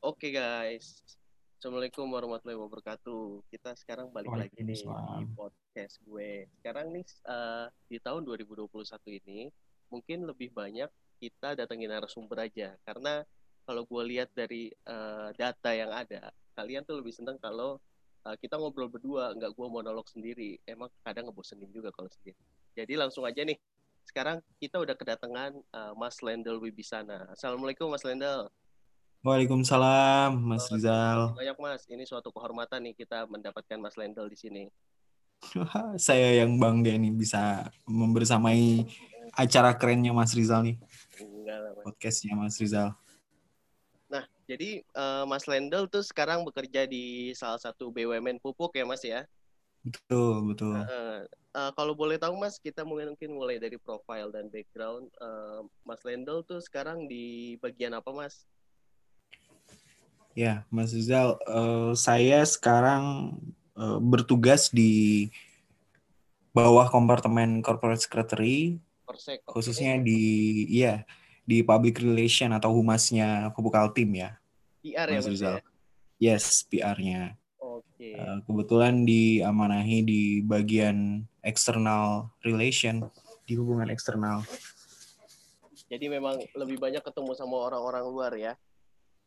Oke guys, Assalamualaikum warahmatullahi wabarakatuh. Kita sekarang balik lagi nih di podcast gue. Sekarang nih eh, di tahun 2021 ini mungkin lebih banyak kita datengin narasumber aja karena kalau gue lihat dari eh, data yang ada, kalian tuh lebih seneng kalau eh, kita ngobrol berdua, nggak gue monolog sendiri. Emang kadang ngebosenin juga kalau sendiri. Jadi langsung aja nih. Sekarang kita udah kedatangan eh, Mas Lendel Wibisana. Assalamualaikum Mas Lendel. Waalaikumsalam, Mas Rizal. Banyak Mas, ini suatu kehormatan nih kita mendapatkan Mas Lendel di sini. Saya yang bangga nih bisa membersamai acara kerennya Mas Rizal nih, Enggak lah, Mas. podcastnya Mas Rizal. Nah, jadi eh, Mas Lendel tuh sekarang bekerja di salah satu BUMN pupuk ya Mas ya. Betul, betul. Eh, eh, kalau boleh tahu Mas, kita mungkin mungkin mulai dari profile dan background. Eh, Mas Lendel tuh sekarang di bagian apa Mas? Ya, Mas Rizal, eh, saya sekarang eh, bertugas di bawah kompartemen corporate secretary, Persek. khususnya di ya di public relation atau humasnya Pupuk Altim ya, PR ya Mas Mas Rizal. ya. Yes, PR-nya. Oke. Eh, kebetulan diamanahi di bagian external relation di hubungan eksternal. Jadi memang lebih banyak ketemu sama orang-orang luar ya.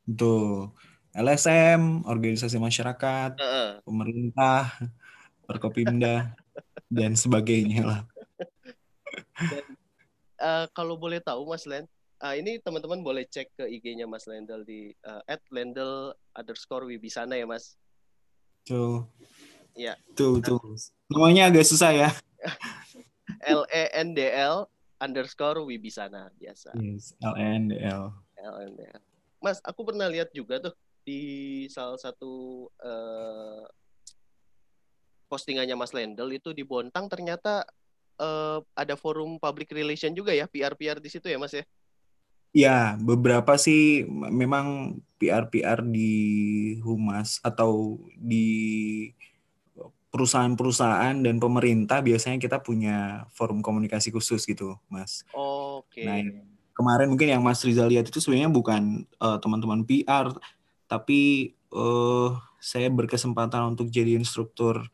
Itu LSM, organisasi masyarakat, Heeh. pemerintah, Perkopimda dan sebagainya lah. Eh, kalau boleh tahu Mas Len, ah, ini teman-teman boleh cek ke IG-nya Mas Lendel di eh, @lendel underscore wibisana ya Mas. Tuh. Iya. Tuh, tuh. Namanya agak susah ya. L E N D L underscore wibisana biasa. Yes, LNDL. L N D L. Mas, aku pernah lihat juga tuh di salah satu eh, postingannya Mas Lendel itu di Bontang ternyata eh, ada forum public relation juga ya, PR-PR di situ ya Mas ya. Ya, beberapa sih memang PR-PR di humas atau di perusahaan-perusahaan dan pemerintah biasanya kita punya forum komunikasi khusus gitu, Mas. Oke. Nah, kemarin mungkin yang Mas Rizal lihat itu sebenarnya bukan eh, teman-teman PR, tapi eh, saya berkesempatan untuk jadi instruktur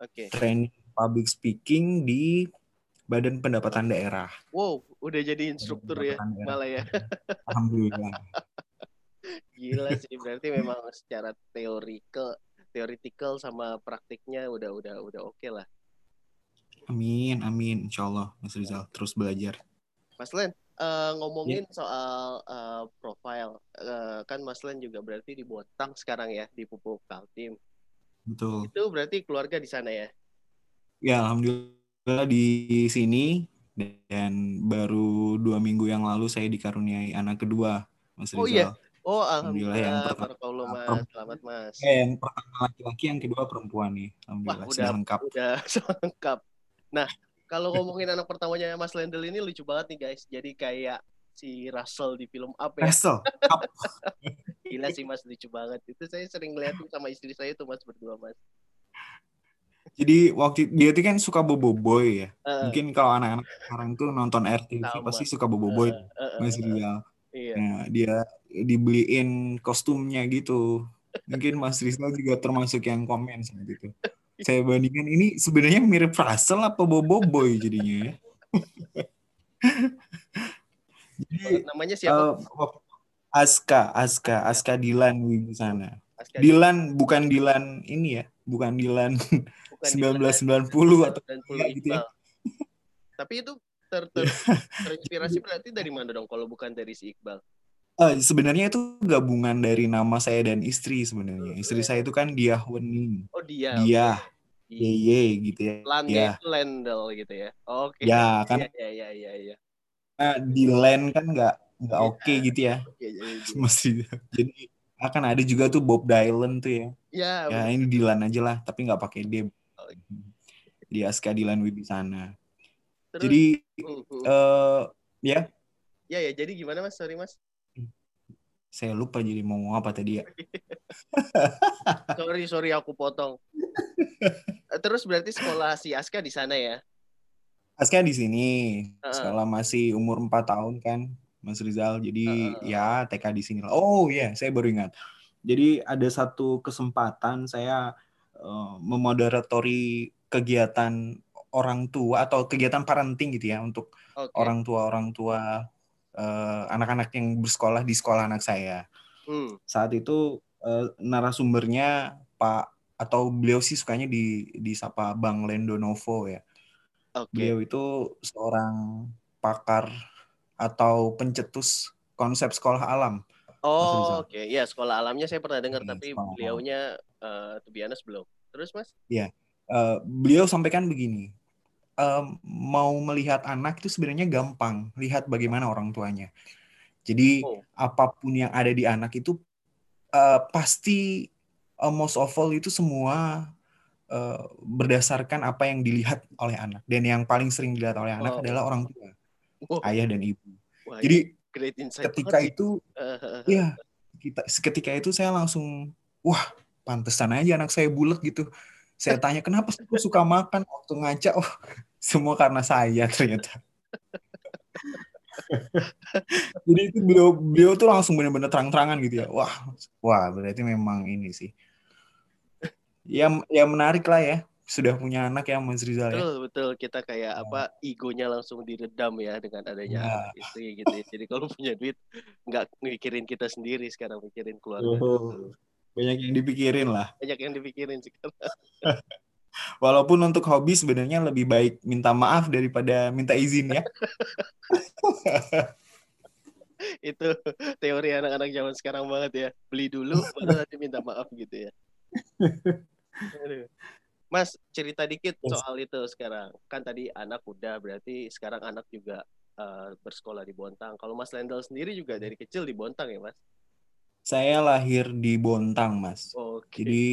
Oke. training public speaking di Badan Pendapatan Daerah. Wow, udah jadi instruktur ya daerah. malah ya. Alhamdulillah. Gila sih, berarti memang secara teorikal, theoretical sama praktiknya udah udah udah oke lah. Amin, amin. Insya Allah, Mas Rizal. Terus belajar. Mas Len, eh, ngomongin soal eh, profile, eh, kan Mas Len juga berarti di Bontang sekarang ya di Pupuk Kaltim. Betul. Itu berarti keluarga di sana ya. Ya, Alhamdulillah di sini. Dan baru dua minggu yang lalu saya dikaruniai anak kedua, Mas Rizal. Oh iya? Oh Alhamdulillah, yang alhamdulillah, pertama- barakallah mas, selamat mas. Eh, yang pertama laki-laki, yang kedua perempuan nih. Wah Alhamdulillah, udah sudah lengkap. udah lengkap. Nah kalau ngomongin anak pertamanya Mas Lendel ini lucu banget nih guys. Jadi kayak si Russell di film apa ya? Wrestle. Up. Gila sih mas lucu banget. Itu saya sering ngeliatin sama istri saya tuh mas berdua mas. Jadi waktu dia tuh kan suka bobo boy ya. Eh, Mungkin kalau anak-anak sekarang tuh nonton RTV Sama. pasti suka bobo boy. eh, eh, Mas Rizal. Iya. Nah, dia dibeliin kostumnya gitu. Mungkin Mas Rizal juga termasuk yang komen seperti itu. Saya bandingkan ini sebenarnya mirip Russell apa Bobo Boy jadinya ya. Jadi Namanya siapa? eh, Aska, Aska, Aska Dilan Wibisana. Aska Dilan bukan Dilan ini ya, bukan Dilan bukan di 1990 atau 90 ya, gitu ya. Tapi itu ter, ter, terinspirasi berarti dari mana dong kalau bukan dari si Iqbal? Eh, sebenarnya itu gabungan dari nama saya dan istri sebenarnya. Istri saya itu kan Dia Wening. Oh dia. Dia, oke. Yeye gitu ya. Lande Ya. Lendel gitu ya. Oke. Ya, kan Iya iya iya iya. Nah, di land kan nggak nggak Iya. oke gitu ya Oke, jadi mesti jadi akan ada juga tuh Bob Dylan tuh ya ya, ya ini Dylan aja lah tapi nggak pakai D Oh. di Aska Dylan Wibisana terus jadi uh, uh. eh ya ya ya jadi gimana Mas? Sorry Mas. Saya lupa jadi mau ngomong apa tadi ya Sorry sorry aku potong. Terus berarti sekolah si Aska di sana ya? Aska di sini Heeh. sekolah masih umur 4 tahun kan Mas Rizal jadi Heeh. ya TK di sini lah oh iya saya baru ingat Jadi ada satu kesempatan saya uh, memoderatori kegiatan orang tua atau kegiatan parenting gitu ya untuk okay. orang tua orang tua uh, anak-anak yang bersekolah di sekolah anak saya. Hmm. Saat itu uh, narasumbernya Pak atau beliau sih sukanya di di sapa Bang Lendo Novo ya. Okay. Beliau itu seorang pakar atau pencetus konsep sekolah alam. Oh, oke. Okay. Ya, sekolah alamnya saya pernah dengar, ya, tapi beliaunya uh, to be honest belum. Terus, Mas? Iya. Uh, beliau sampaikan begini. Uh, mau melihat anak itu sebenarnya gampang. Lihat bagaimana orang tuanya. Jadi, oh. apa pun yang ada di anak itu uh, pasti uh, most of all itu semua uh, berdasarkan apa yang dilihat oleh anak. Dan yang paling sering dilihat oleh anak oh. adalah orang tua. Oh. Ayah dan ibu. Wah, Jadi, great ketika itu ya kita seketika itu saya langsung wah pantesan aja anak saya bulat gitu saya tanya kenapa sih suka makan waktu ngaca oh semua karena saya ternyata jadi itu beliau beliau tuh langsung benar-benar terang-terangan gitu ya wah wah berarti memang ini sih ya ya menarik lah ya sudah punya anak ya Mas Rizal betul, ya. Betul, kita kayak ya. apa egonya langsung diredam ya dengan adanya ya. anak istri gitu. Ya. Jadi kalau punya duit nggak mikirin kita sendiri sekarang mikirin keluarga. Oh, banyak yang dipikirin lah. Banyak yang dipikirin sekarang. Walaupun untuk hobi sebenarnya lebih baik minta maaf daripada minta izin ya. itu teori anak-anak zaman sekarang banget ya. Beli dulu baru nanti minta maaf gitu ya. Mas cerita dikit yes. soal itu sekarang. Kan tadi anak udah berarti sekarang anak juga uh, bersekolah di Bontang. Kalau Mas Lendel sendiri juga dari kecil di Bontang ya, Mas? Saya lahir di Bontang, Mas. Okay. Jadi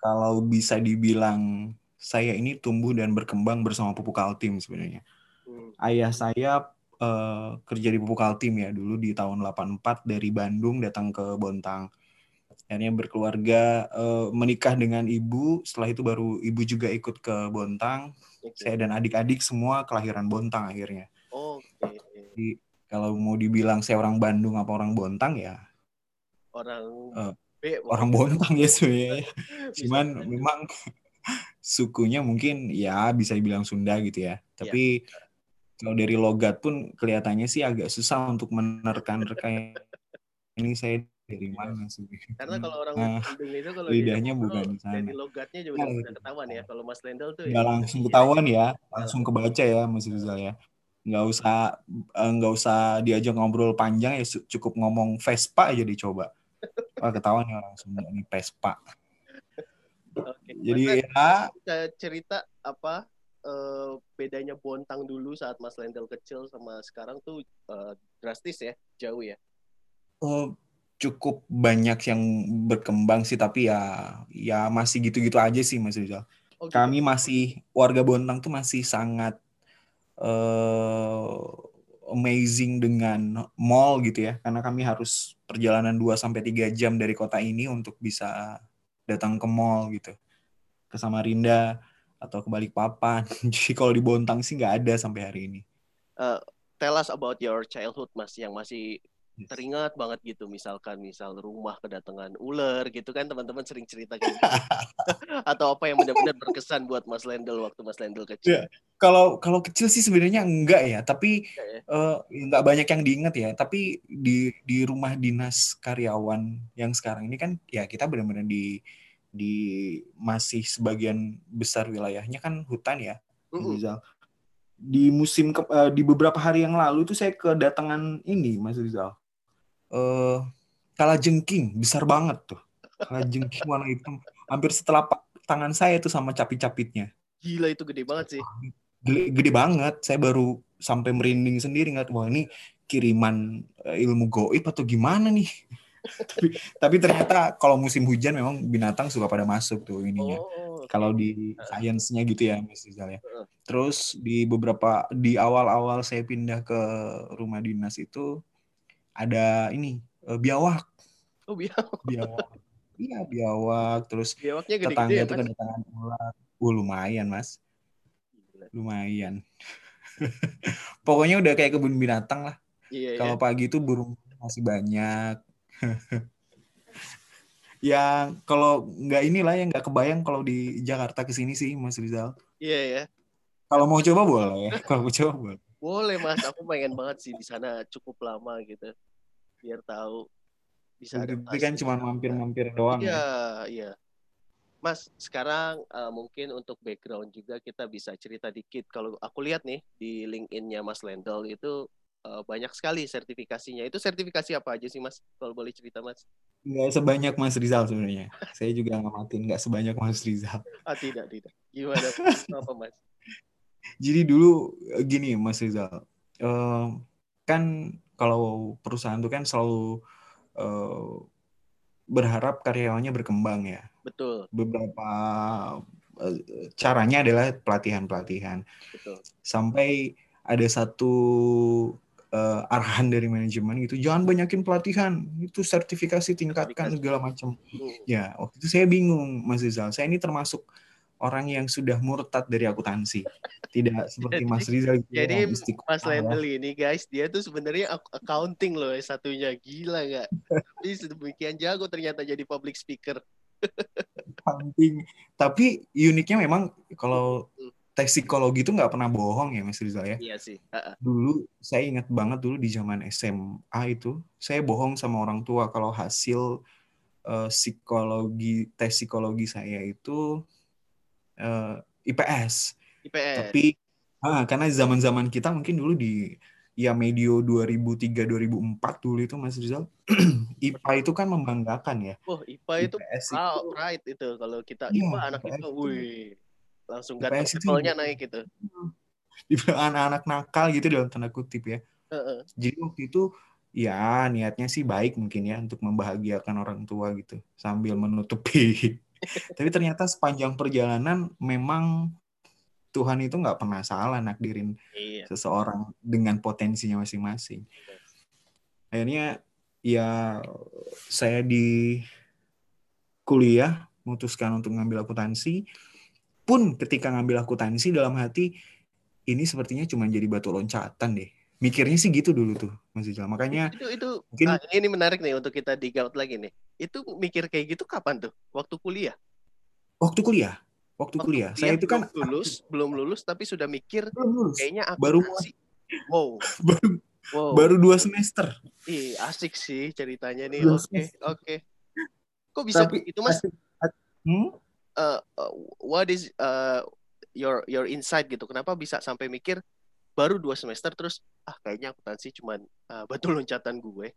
kalau bisa dibilang saya ini tumbuh dan berkembang bersama Pupuk Altim sebenarnya. Hmm. Ayah saya uh, kerja di Pupuk Altim ya dulu di tahun 84 dari Bandung datang ke Bontang akhirnya berkeluarga uh, menikah dengan ibu setelah itu baru ibu juga ikut ke Bontang okay. saya dan adik-adik semua kelahiran Bontang akhirnya okay. jadi kalau mau dibilang saya orang Bandung apa orang Bontang ya orang uh, orang Bontang ya sebenarnya cuman memang sukunya mungkin ya bisa dibilang Sunda gitu ya tapi ya. kalau dari logat pun kelihatannya sih agak susah untuk menerkan-nerkan ini saya dari iya. mana sih? Karena kalau orang nah, itu kalau lidahnya bukan di sana. Dari logatnya juga nah, udah ketahuan ya. Kalau Mas Lendel tuh ya. langsung ketahuan ya, langsung kebaca ya Mas Rizal ya. Nggak usah eh, nggak usah diajak ngobrol panjang ya cukup ngomong Vespa aja dicoba. Wah ketahuan ya langsung ini Vespa. Oke. Jadi Mas, ya cerita apa uh, bedanya Bontang dulu saat Mas Lendel kecil sama sekarang tuh uh, drastis ya, jauh ya. Uh, cukup banyak yang berkembang sih tapi ya ya masih gitu-gitu aja sih Mas Rizal. Oh, gitu. Kami masih warga Bontang tuh masih sangat uh, amazing dengan mall gitu ya karena kami harus perjalanan 2 sampai 3 jam dari kota ini untuk bisa datang ke mall gitu. Ke Samarinda atau ke Balikpapan. Jadi kalau di Bontang sih nggak ada sampai hari ini. Uh, tell us about your childhood Mas yang masih teringat banget gitu misalkan misal rumah kedatangan ular gitu kan teman-teman sering cerita gitu. Atau apa yang benar-benar berkesan buat Mas Lendel waktu Mas Lendel kecil. Ya, kalau kalau kecil sih sebenarnya enggak ya tapi ya. Uh, enggak banyak yang diingat ya. Tapi di di rumah dinas karyawan yang sekarang ini kan ya kita benar-benar di di masih sebagian besar wilayahnya kan hutan ya mm -hmm. di musim ke, uh, di beberapa hari yang lalu itu saya kedatangan ini Mas Rizal uh, kala jengking besar banget tuh. Kala jengking warna hitam. Hampir setelah tangan saya tuh sama capit-capitnya. Gila itu gede banget sih. Gede, gede banget. Saya baru sampai merinding sendiri nggak wah ini kiriman eh, ilmu goib atau gimana nih? Tapi, tapi ternyata kalau musim hujan memang binatang suka pada masuk tuh ininya. Oh, okay. Kalau di sainsnya gitu ya, Mas Rizal ya. Terus di beberapa di awal-awal saya pindah ke rumah dinas itu ada ini uh, biawak. Oh biawak. Biawak. Iya biawak. Terus Biawaknya gede -gede tetangga ya, itu kedatangan ular. Uh, lumayan mas. Lumayan. Pokoknya udah kayak kebun binatang lah. Iya, Kalau iya. pagi itu burung masih banyak. yang kalau nggak inilah yang nggak kebayang kalau di Jakarta ke sini sih Mas Rizal. Iya ya. Kalau mau coba boleh, kalau mau coba boleh. Boleh Mas, aku pengen banget sih di sana cukup lama gitu. Biar tahu bisa ada. Tapi kan cuma mampir-mampir doang. Iya, ya. iya. Mas, sekarang uh, mungkin untuk background juga kita bisa cerita dikit. Kalau aku lihat nih di LinkedIn-nya Mas Lendol itu uh, banyak sekali sertifikasinya. Itu sertifikasi apa aja sih Mas? Kalau boleh cerita Mas? Nggak sebanyak Mas Rizal sebenarnya. Saya juga ngamatin nggak sebanyak Mas Rizal. Ah tidak tidak. Gimana? apa Mas? Jadi dulu eh, gini Mas Rizal, uh, kan kalau perusahaan itu kan selalu uh, berharap karyawannya berkembang ya. Betul. Beberapa uh, caranya adalah pelatihan-pelatihan. Betul. Sampai ada satu uh, arahan dari manajemen itu jangan banyakin pelatihan itu sertifikasi tingkatkan segala macam hmm. ya waktu itu saya bingung Mas Rizal saya ini termasuk orang yang sudah murtad dari akuntansi tidak seperti Mas Rizal jadi Mas ya. ini guys dia tuh sebenarnya accounting loh satunya gila nggak tapi sedemikian jago ternyata jadi public speaker accounting tapi uniknya memang kalau hmm tes psikologi itu nggak pernah bohong ya Mas Rizal ya. Iya sih. Uh-uh. Dulu saya ingat banget dulu di zaman SMA itu saya bohong sama orang tua kalau hasil uh, psikologi tes psikologi saya itu uh, eh, IPS. IPS. Tapi ah, karena zaman-zaman kita mungkin dulu di ya medio 2003 2004 dulu itu Mas Rizal IPA itu kan membanggakan ya. Oh, IPA itu IPS itu, right itu kalau kita iya, IPA anak IPA, itu wih langsung gak levelnya naik gitu anak-anak nakal gitu dalam tanda kutip ya uh-uh. jadi waktu itu ya niatnya sih baik mungkin ya untuk membahagiakan orang tua gitu sambil menutupi tapi ternyata sepanjang perjalanan memang Tuhan itu nggak pernah salah nakdirin iya. seseorang dengan potensinya masing-masing. Akhirnya ya saya di kuliah memutuskan untuk ngambil akuntansi. Pun ketika ngambil akuntansi dalam hati ini sepertinya cuma jadi batu loncatan deh mikirnya sih gitu dulu tuh Mas Ijal. Makanya itu itu mungkin nah, ini menarik nih untuk kita dig out lagi nih. Itu mikir kayak gitu kapan tuh? Waktu kuliah? Waktu kuliah. Waktu, waktu kuliah. kuliah saya itu kan lulus belum lulus tapi sudah mikir belum lulus. kayaknya baru wow. Baru wow. baru dua semester. Ih asik sih ceritanya nih. Oke oke okay, okay. kok bisa tapi, gitu mas? hmm? uh, what is uh, your your insight gitu? Kenapa bisa sampai mikir baru dua semester terus ah kayaknya akuntansi cuman uh, batu loncatan gue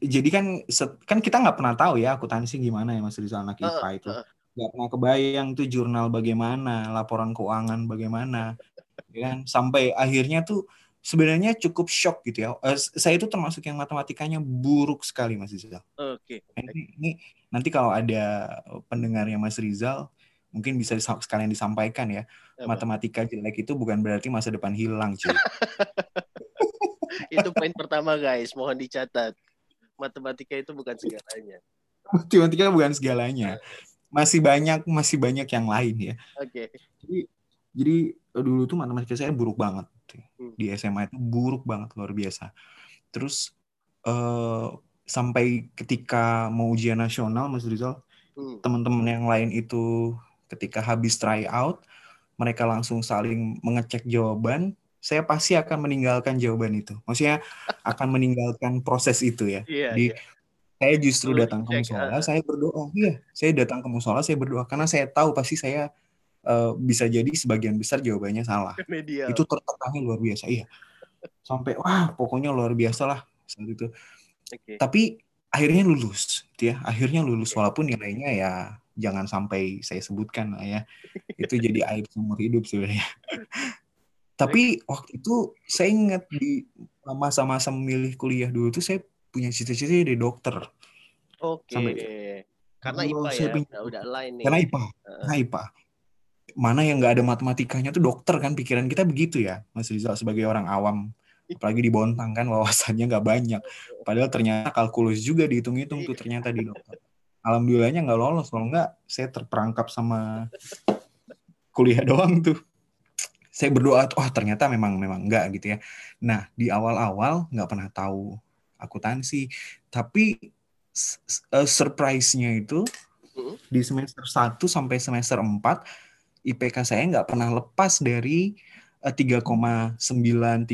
jadi kan kan kita nggak pernah tahu ya akuntansi gimana ya mas Rizal anak IPA uh, itu nggak uh. pernah kebayang tuh jurnal bagaimana laporan keuangan bagaimana ya kan sampai akhirnya tuh sebenarnya cukup shock gitu ya. Uh, saya itu termasuk yang matematikanya buruk sekali Mas Rizal. Oke. Okay. Ini, ini nanti kalau ada pendengarnya Mas Rizal mungkin bisa sekalian disampaikan ya. Apa? Matematika jelek itu bukan berarti masa depan hilang, cuy. itu poin pertama guys, mohon dicatat. Matematika itu bukan segalanya. Matematika bukan segalanya. Masih banyak masih banyak yang lain ya. Oke. Okay. Jadi jadi dulu tuh matematika saya buruk banget hmm. di SMA itu buruk banget luar biasa. Terus uh, sampai ketika mau ujian nasional Mas Rizal hmm. teman-teman yang lain itu ketika habis try out mereka langsung saling mengecek jawaban. Saya pasti akan meninggalkan jawaban itu. Maksudnya akan meninggalkan proses itu ya. Yeah, di yeah. saya justru Lalu datang ke musola saya berdoa. Iya saya datang ke musola saya berdoa. Karena saya tahu pasti saya uh, bisa jadi sebagian besar jawabannya salah. Medial. itu tertekannya luar biasa iya. Sampai wah pokoknya luar biasa lah saat itu. Okay. Tapi akhirnya lulus, gitu ya. Akhirnya lulus walaupun nilainya ya jangan sampai saya sebutkan lah ya. Itu jadi aib seumur hidup sebenarnya. Tapi waktu itu saya ingat di masa-masa memilih kuliah dulu tuh saya punya cita-cita jadi dokter. Oke. Okay. Karena IPA ya, punya, udah lain nih. Karena IPA. Karena IPA. Mana yang nggak ada matematikanya tuh dokter kan pikiran kita begitu ya, Mas Rizal sebagai orang awam apalagi di Bontang kan wawasannya nggak banyak padahal ternyata kalkulus juga dihitung-hitung tuh ternyata di dokter alhamdulillahnya nggak lolos kalau nggak saya terperangkap sama kuliah doang tuh saya berdoa oh ternyata memang memang enggak gitu ya nah di awal-awal nggak pernah tahu akuntansi tapi uh, surprise-nya itu hmm. di semester 1 sampai semester 4 IPK saya nggak pernah lepas dari uh, 3,9, 3,8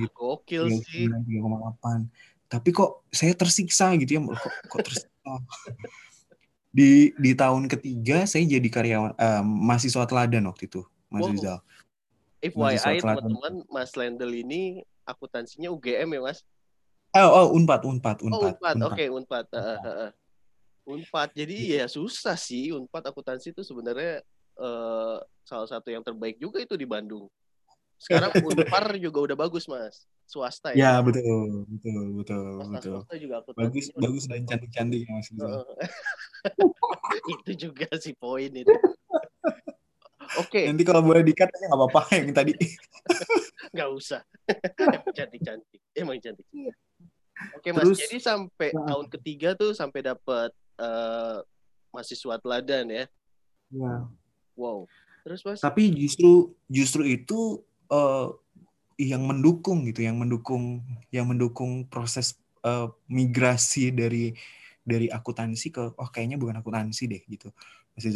gitu. Gokil 3, sih. 3,8. Tapi kok saya tersiksa gitu ya, kok, kok tersiksa. di di tahun ketiga saya jadi karyawan uh, mahasiswa teladan waktu itu, Mas wow. Rizal. FYI teman-teman, Mas Lendel ini akuntansinya UGM ya, Mas? Oh, oh Unpad, Unpad, Unpad. Oh, Unpad. Oke, okay, Unpad. Uh, uh, uh. Unpad. Jadi ya susah sih Unpad akuntansi itu sebenarnya uh, salah satu yang terbaik juga itu di Bandung. Sekarang Unpar juga udah bagus, Mas. Swasta ya. Ya, betul, betul, betul, Swasta, betul. Swasta juga bagus, bagus dan cantik-cantik ya, Mas. Uh, itu juga sih poin itu. Oke. Okay. Nanti kalau boleh dikat nggak apa-apa yang tadi. Nggak usah. Cantik-cantik. Emang cantik. Iya. Oke mas, Terus, jadi sampai nah. tahun ketiga tuh sampai dapat uh, mahasiswa teladan ya? Ya. Wow. Terus mas? Tapi justru justru itu uh, yang mendukung gitu, yang mendukung yang mendukung proses uh, migrasi dari dari akuntansi ke oh kayaknya bukan akuntansi deh gitu, Mas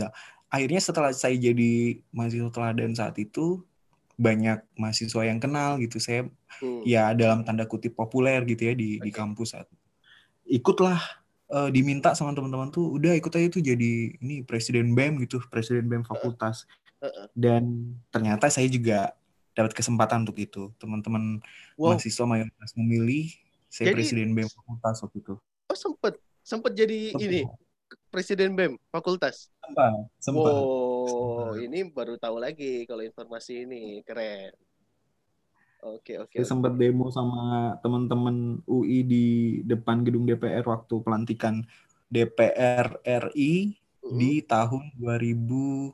Akhirnya setelah saya jadi mahasiswa teladan saat itu banyak mahasiswa yang kenal gitu. Saya hmm. ya dalam tanda kutip populer gitu ya di okay. di kampus saat ikutlah uh, diminta sama teman-teman tuh udah ikut aja tuh jadi ini presiden bem gitu presiden bem fakultas. Dan ternyata saya juga dapat kesempatan untuk itu teman-teman wow. mahasiswa mayoritas memilih saya jadi, presiden bem fakultas waktu itu oh sempet sempet jadi sempet. ini presiden BEM fakultas. Sempat, sempat. Oh, ini baru tahu lagi kalau informasi ini keren. Oke, oke. Saya sempat demo sama teman-teman UI di depan gedung DPR waktu pelantikan DPR RI uh-huh. di tahun 2010.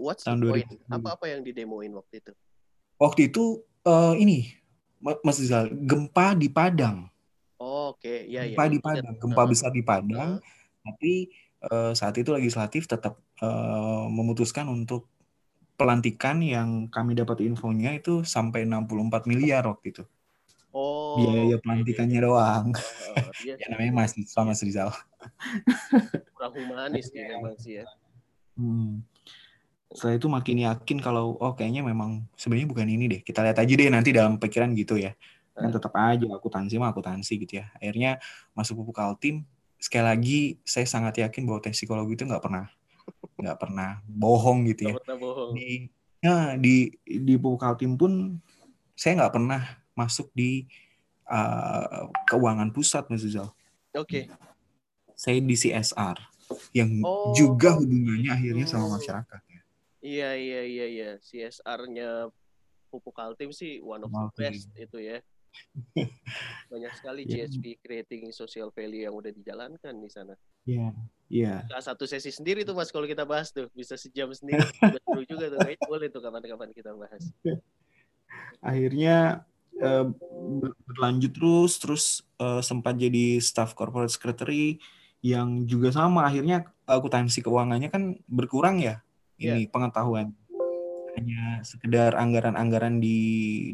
What's tahun the point? Apa-apa yang didemoin waktu itu? Waktu itu uh, ini Mas Rizal, gempa di Padang. Oh, oke, okay. ya, gempa ya. di Padang, gempa besar di Padang. Uh. Tapi uh, saat itu legislatif tetap uh, memutuskan untuk pelantikan yang kami dapat infonya itu sampai 64 miliar waktu itu. Oh. Biaya pelantikannya okay. doang. Uh, iya ya namanya masih sama Mas Rizal. Kurang humanis sih memang sih ya. Hmm. Setelah itu makin yakin kalau oh kayaknya memang sebenarnya bukan ini deh. Kita lihat aja deh nanti dalam pikiran gitu ya kan tetap aja akuntansi mah akuntansi gitu ya akhirnya masuk pupuk kaltim sekali lagi saya sangat yakin bahwa tes psikologi itu nggak pernah nggak pernah bohong gitu ya bohong. di ya di di pupuk kaltim pun saya nggak pernah masuk di uh, keuangan pusat Mas Zuzal. Oke. Okay. Saya di CSR yang oh. juga hubungannya akhirnya sama masyarakat ya. Iya iya iya iya CSR-nya Pupuk Kaltim sih one of the best itu ya. Banyak sekali yeah. GSP creating social value yang udah dijalankan di sana. Iya, yeah. iya. Yeah. Satu sesi sendiri tuh Mas kalau kita bahas tuh, bisa sejam sendiri. Seru juga tuh, Kayaknya boleh tuh kapan-kapan kita bahas. Akhirnya uh, berlanjut terus, terus uh, sempat jadi staff corporate secretary yang juga sama akhirnya akuntansi keuangannya kan berkurang ya ini yeah. pengetahuan hanya sekedar anggaran-anggaran di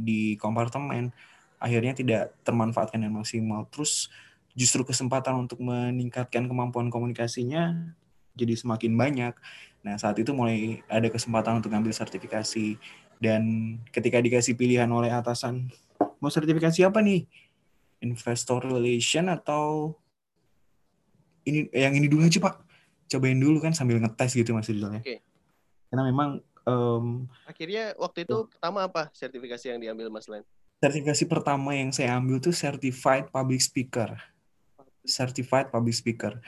di kompartemen akhirnya tidak termanfaatkan dengan maksimal. Terus justru kesempatan untuk meningkatkan kemampuan komunikasinya jadi semakin banyak. Nah, saat itu mulai ada kesempatan untuk ngambil sertifikasi dan ketika dikasih pilihan oleh atasan, mau sertifikasi apa nih? Investor relation atau ini yang ini dulu aja, Pak. Cobain dulu kan sambil ngetes gitu Mas Rizal ya. Okay. Karena memang um, akhirnya waktu itu pertama apa sertifikasi yang diambil Mas Len? sertifikasi pertama yang saya ambil tuh certified public speaker. Certified public speaker.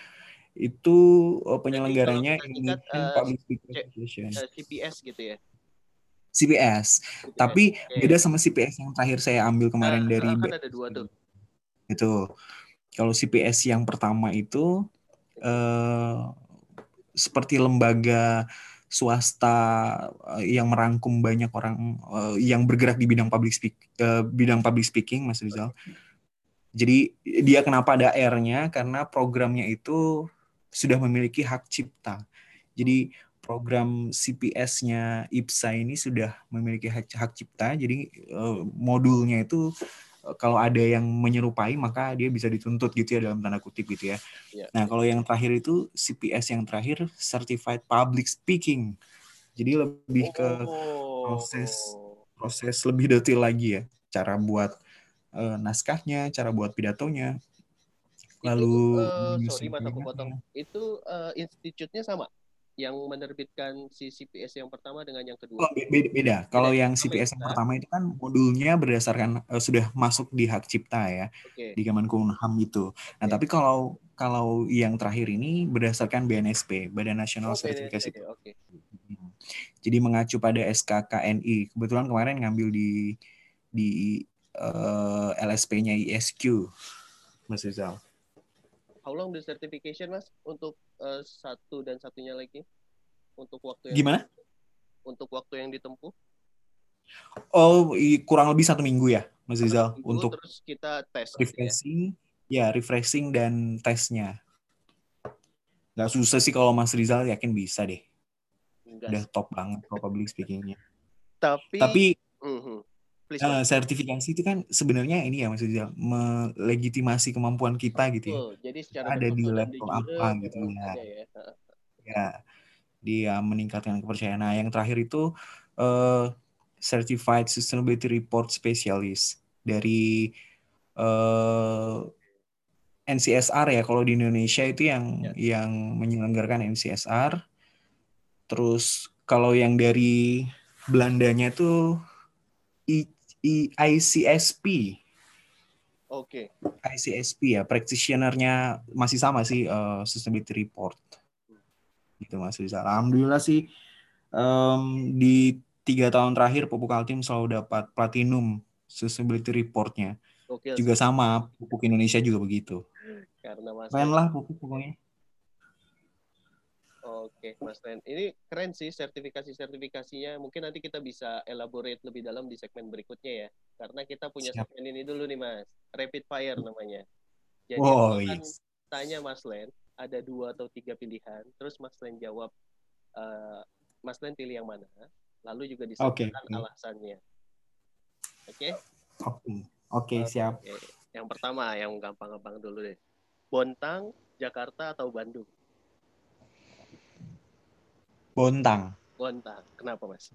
Itu uh, penyelenggaranya Indonesian uh, Public Speaker Association. CPS gitu ya? CPS, CPS. tapi okay. beda sama CPS yang terakhir saya ambil kemarin nah, dari kan ada dua tuh. Itu kalau CPS yang pertama itu uh, seperti lembaga swasta eh, yang merangkum banyak orang uh, yang bergerak di bidang public speak uh, bidang public speaking Mas Rizal. Jadi dia kenapa ada R-nya karena programnya itu sudah memiliki hak cipta. Jadi program CPS-nya IPSA ini sudah memiliki hak, hak cipta. Jadi uh, modulnya itu kalau ada yang menyerupai maka dia bisa dituntut gitu ya dalam tanda kutip gitu ya. ya. Nah kalau yang terakhir itu CPS yang terakhir Certified Public Speaking. Jadi lebih ke proses proses lebih detail lagi ya, cara buat uh, naskahnya, cara buat pidatonya. Lalu itu, uh, sorry mata potong. Itu uh, institutnya sama yang menerbitkan si CPS yang pertama dengan yang kedua? Oh, beda, beda. Kalau yang CPS yang pertama itu kan modulnya berdasarkan uh, sudah masuk di hak cipta ya okay. di Kemenkumham itu. Nah, okay. tapi kalau kalau yang terakhir ini berdasarkan BNSP, Badan Nasional oh, Sertifikasi. Okay. Jadi mengacu pada SKKNI. Kebetulan kemarin ngambil di di uh, eh, LSP-nya ISQ, Mas Rizal. How long the certification mas untuk uh, satu dan satunya lagi untuk waktu yang gimana? Untuk waktu yang ditempuh? Oh kurang lebih satu minggu ya Mas Rizal minggu, untuk terus kita tes refreshing ya? ya refreshing dan tesnya. Gak susah sih kalau Mas Rizal yakin bisa deh. Enggak. Udah top banget kalau public speakingnya. Tapi tapi uh uh, sertifikasi itu kan sebenarnya ini ya maksudnya melegitimasi kemampuan kita gitu ya. Jadi secara ada di level apa gitu ya. ya. Ya, dia meningkatkan kepercayaan. Nah, yang terakhir itu uh, Certified Sustainability Report Specialist dari uh, eh, NCSR ya kalau di Indonesia itu yang ya. yang menyelenggarakan NCSR. Terus kalau yang dari Belandanya itu ICSP. Oke. Okay. ICSP ya, practitioner-nya masih sama sih uh, sustainability report. Gitu Mas Rizal. Alhamdulillah sih um, di tiga tahun terakhir Pupuk Altim selalu dapat platinum sustainability report-nya. Okay, juga sama, Pupuk Indonesia juga begitu. Karena Mas. Main lah Pupuk pokoknya. Oke, Mas Ren. Ini keren sih sertifikasi-sertifikasinya. Mungkin nanti kita bisa elaborate lebih dalam di segmen berikutnya ya. Karena kita punya Siap. segmen ini dulu nih, Mas. Rapid fire namanya. Jadi oh, yes. tanya Mas Len, ada dua atau tiga pilihan. Terus Mas Len jawab, uh, Mas Len pilih yang mana. Lalu juga disebutkan okay. alasannya. Oke? Okay? Oke, okay. okay, siap. Okay. Yang pertama, yang gampang-gampang dulu deh. Bontang, Jakarta, atau Bandung? Bontang. Bontang. Kenapa, Mas?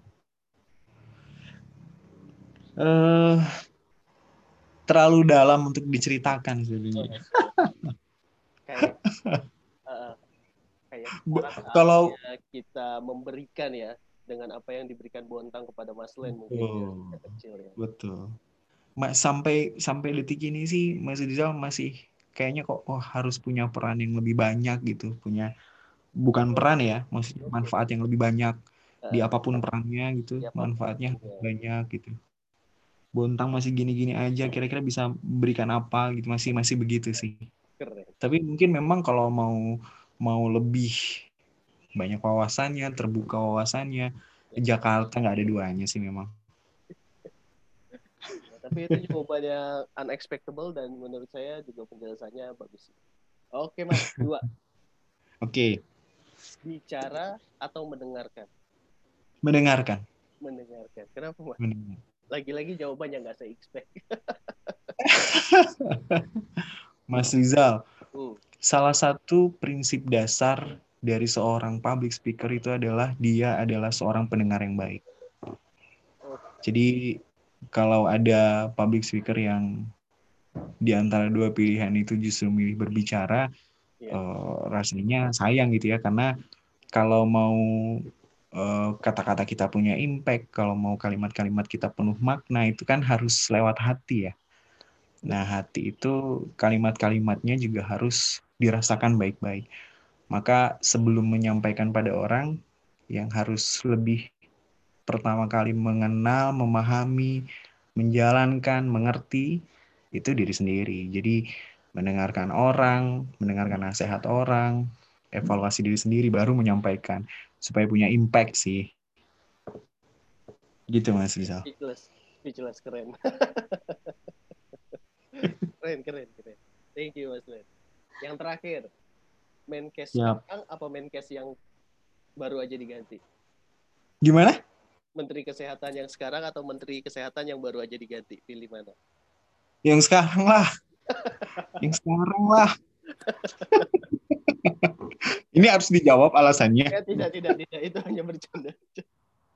Uh, terlalu dalam untuk diceritakan sebenarnya. kayak, uh, kayak kalau kita memberikan ya dengan apa yang diberikan Bontang kepada Mas Len mungkin ya, kecil ya. Betul. Sampai sampai detik ini sih Mas Rizal masih kayaknya kok oh, harus punya peran yang lebih banyak gitu, punya bukan peran ya maksudnya manfaat yang lebih banyak di apa pun perannya gitu manfaatnya banyak gitu. Bontang masih gini-gini aja kira-kira bisa berikan apa gitu masih masih begitu sih. Tapi mungkin memang kalau mau mau lebih banyak wawasannya terbuka wawasannya Jakarta nggak ada duanya sih memang. Tapi itu jawabannya unexpectable dan menurut saya juga penjelasannya bagus oke mas. Dua. Oke bicara atau mendengarkan? Mendengarkan. Mendengarkan. Kenapa, Mas? Lagi-lagi jawabannya nggak saya expect. Mas Rizal, uh. salah satu prinsip dasar dari seorang public speaker itu adalah dia adalah seorang pendengar yang baik. Jadi kalau ada public speaker yang di antara dua pilihan itu justru milih berbicara, yeah. Iya. uh, rasanya sayang gitu ya karena kalau mau uh, kata-kata kita punya impact, kalau mau kalimat-kalimat kita penuh makna itu kan harus lewat hati ya. Nah, hati itu kalimat-kalimatnya juga harus dirasakan baik-baik. Maka sebelum menyampaikan pada orang yang harus lebih pertama kali mengenal, memahami, menjalankan, mengerti itu diri sendiri. Jadi mendengarkan orang, mendengarkan nasihat orang, evaluasi diri sendiri baru menyampaikan supaya punya impact sih. Gitu Mas Rizal. Speechless, speechless keren. keren, keren, keren. Thank you Mas Len. Yang terakhir, Menkes yep. sekarang apa Menkes yang baru aja diganti? Gimana? Menteri Kesehatan yang sekarang atau Menteri Kesehatan yang baru aja diganti? Pilih mana? yang sekarang lah. Yang sekarang lah. Ini harus dijawab alasannya. Ya, tidak, tidak, tidak. Itu hanya bercanda.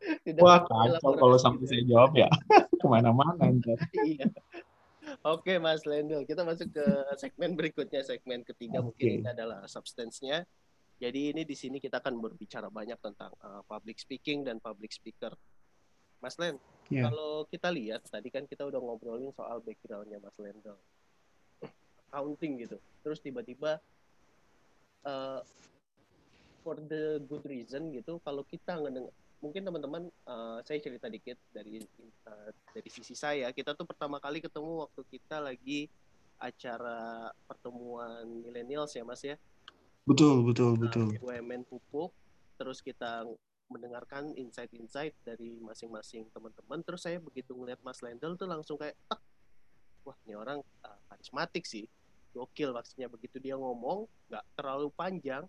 Tidak Wah, kacau kalau sampai saya jawab ya. Ke mana-mana. iya. Oke, Mas Lendel. Kita masuk ke segmen berikutnya. Segmen ketiga okay. mungkin ini adalah substance-nya. Jadi ini di sini kita akan berbicara banyak tentang uh, public speaking dan public speaker. Mas Len, yeah. kalau kita lihat tadi kan kita udah ngobrolin soal backgroundnya Mas Lendel, accounting gitu. Terus tiba-tiba uh, for the good reason gitu, kalau kita ngedeng mungkin teman-teman uh, saya cerita dikit dari uh, dari sisi saya, kita tuh pertama kali ketemu waktu kita lagi acara pertemuan millennials ya Mas ya Betul, betul, nah, betul. BUMN pupuk, terus kita mendengarkan insight-insight dari masing-masing teman-teman. Terus saya begitu ngeliat Mas Lendel tuh langsung kayak, wah ini orang uh, karismatik sih, gokil maksudnya begitu dia ngomong, nggak terlalu panjang,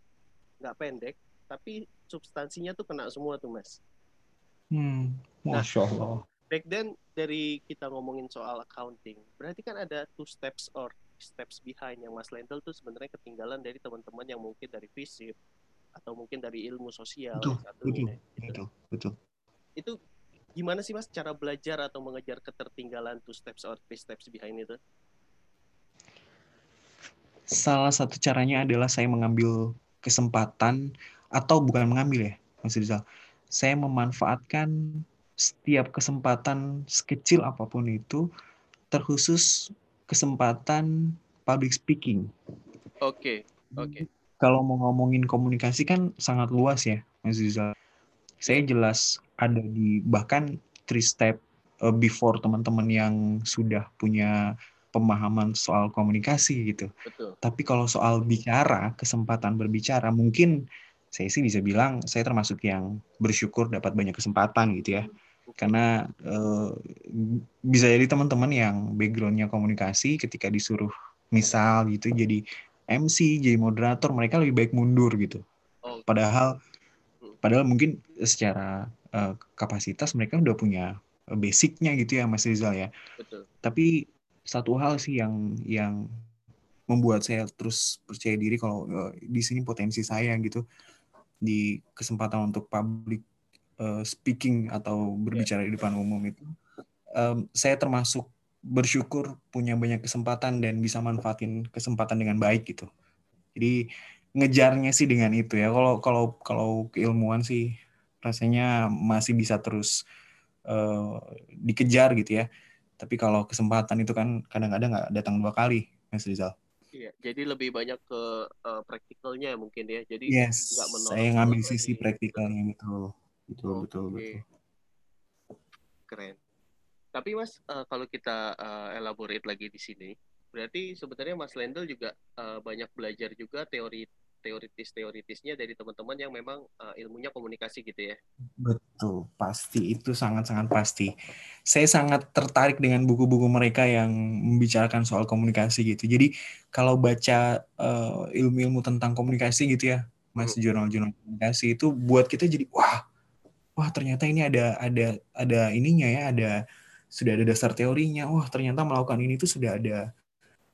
nggak pendek, tapi substansinya tuh kena semua tuh mas. Hmm, nah, masya Allah. Nah, back then dari kita ngomongin soal accounting, berarti kan ada two steps or steps behind yang Mas Lendel tuh sebenarnya ketinggalan dari teman-teman yang mungkin dari FISIP atau mungkin dari ilmu sosial betul, satu betul, ini, gitu. betul, betul. Itu gimana sih Mas cara belajar atau mengejar ketertinggalan two steps or three steps behind itu? Salah satu caranya adalah saya mengambil kesempatan atau bukan mengambil ya, Mas Rizal. Saya memanfaatkan setiap kesempatan sekecil apa pun itu terkhusus kesempatan public speaking. Oke, okay. oke. Okay. Kalau mau ngomongin komunikasi kan sangat luas ya, Mas Rizal. Saya jelas ada di bahkan three step uh, before teman-teman yang sudah punya pemahaman soal komunikasi gitu. Betul. Tapi kalau soal bicara, kesempatan berbicara, mungkin saya sih bisa bilang saya termasuk yang bersyukur dapat banyak kesempatan gitu ya karena uh, bisa jadi teman-teman yang backgroundnya komunikasi ketika disuruh misal gitu jadi MC jadi moderator mereka lebih baik mundur gitu padahal padahal mungkin secara uh, kapasitas mereka udah punya basicnya gitu ya Mas Rizal ya Betul. tapi satu hal sih yang yang membuat saya terus percaya diri kalau uh, di sini potensi saya gitu. Di kesempatan untuk public uh, speaking atau berbicara di depan umum itu um, saya termasuk bersyukur punya banyak kesempatan dan bisa manfaatin kesempatan dengan baik gitu. Jadi ngejarnya sih dengan itu ya. Kalau kalau kalau keilmuan sih rasanya masih bisa terus uh, dikejar gitu ya tapi kalau kesempatan itu kan kadang-kadang nggak datang dua kali Mas Rizal Iya, jadi lebih banyak ke uh, praktikalnya mungkin ya. Jadi yes, nggak menolak. Saya ngambil sisi praktikalnya betul betul okay. betul keren tapi mas uh, kalau kita uh, elaborate lagi di sini berarti sebenarnya mas Lendel juga uh, banyak belajar juga teori teoritis-teoritisnya dari teman-teman yang memang uh, ilmunya komunikasi gitu ya. Betul, pasti itu sangat-sangat pasti. Saya sangat tertarik dengan buku-buku mereka yang membicarakan soal komunikasi gitu. Jadi kalau baca uh, ilmu-ilmu tentang komunikasi gitu ya, Mas hmm. jurnal-jurnal komunikasi itu buat kita jadi wah wah ternyata ini ada ada ada ininya ya ada sudah ada dasar teorinya wah ternyata melakukan ini tuh sudah ada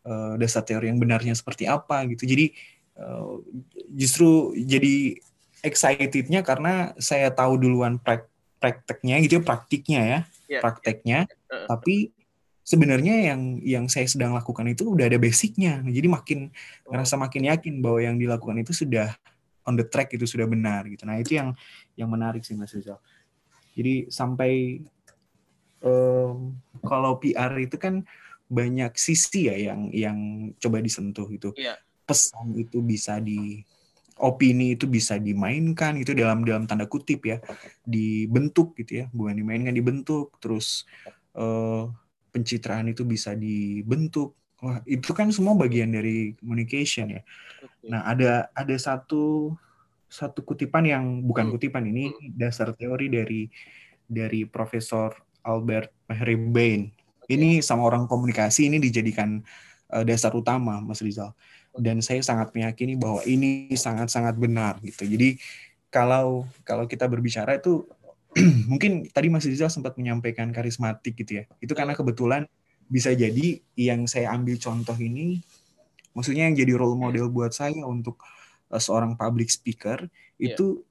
uh, dasar teori yang benarnya seperti apa gitu jadi uh, justru jadi excitednya karena saya tahu duluan prak prakteknya gitu ya praktiknya ya yeah, prakteknya yeah. Uh, tapi sebenarnya yang yang saya sedang lakukan itu udah ada basicnya jadi makin oh. ngerasa makin yakin bahwa yang dilakukan itu sudah on the track itu sudah benar gitu. Nah itu yang yang menarik sih Mas Rizal. Jadi sampai um, kalau PR itu kan banyak sisi ya yang yang coba disentuh itu. Yeah. Pesan itu bisa di opini itu bisa dimainkan itu dalam dalam tanda kutip ya dibentuk gitu ya bukan dimainkan dibentuk terus uh, pencitraan itu bisa dibentuk Wah, itu kan semua bagian dari communication ya. Nah, ada ada satu satu kutipan yang bukan hmm. kutipan ini hmm. dasar teori dari dari Profesor Albert Mehrabian. Ini sama orang komunikasi ini dijadikan uh, dasar utama, Mas Rizal. Dan saya sangat meyakini bahwa ini sangat-sangat benar gitu. Jadi kalau kalau kita berbicara itu mungkin tadi Mas Rizal sempat menyampaikan karismatik gitu ya. Itu karena kebetulan bisa jadi yang saya ambil contoh ini, maksudnya yang jadi role model buat saya untuk uh, seorang public speaker yeah. itu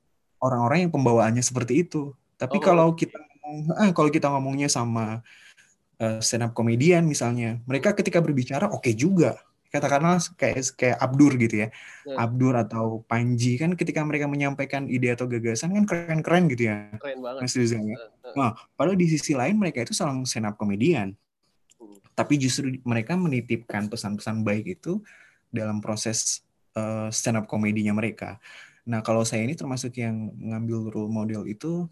orang-orang yang pembawaannya seperti itu. Tapi oh, kalau kita ah, kalau kita ngomongnya sama uh, stand up comedian misalnya, mereka ketika berbicara oke okay juga. Katakanlah kayak kayak Abdur gitu ya. Yeah. Abdur atau Panji kan ketika mereka menyampaikan ide atau gagasan kan keren-keren gitu ya. Keren banget. Mas Rizal ya. Nah, padahal di sisi lain mereka itu seorang stand up comedian tapi justru mereka menitipkan pesan-pesan baik itu dalam proses uh, stand up komedinya mereka. Nah, kalau saya ini termasuk yang ngambil role model itu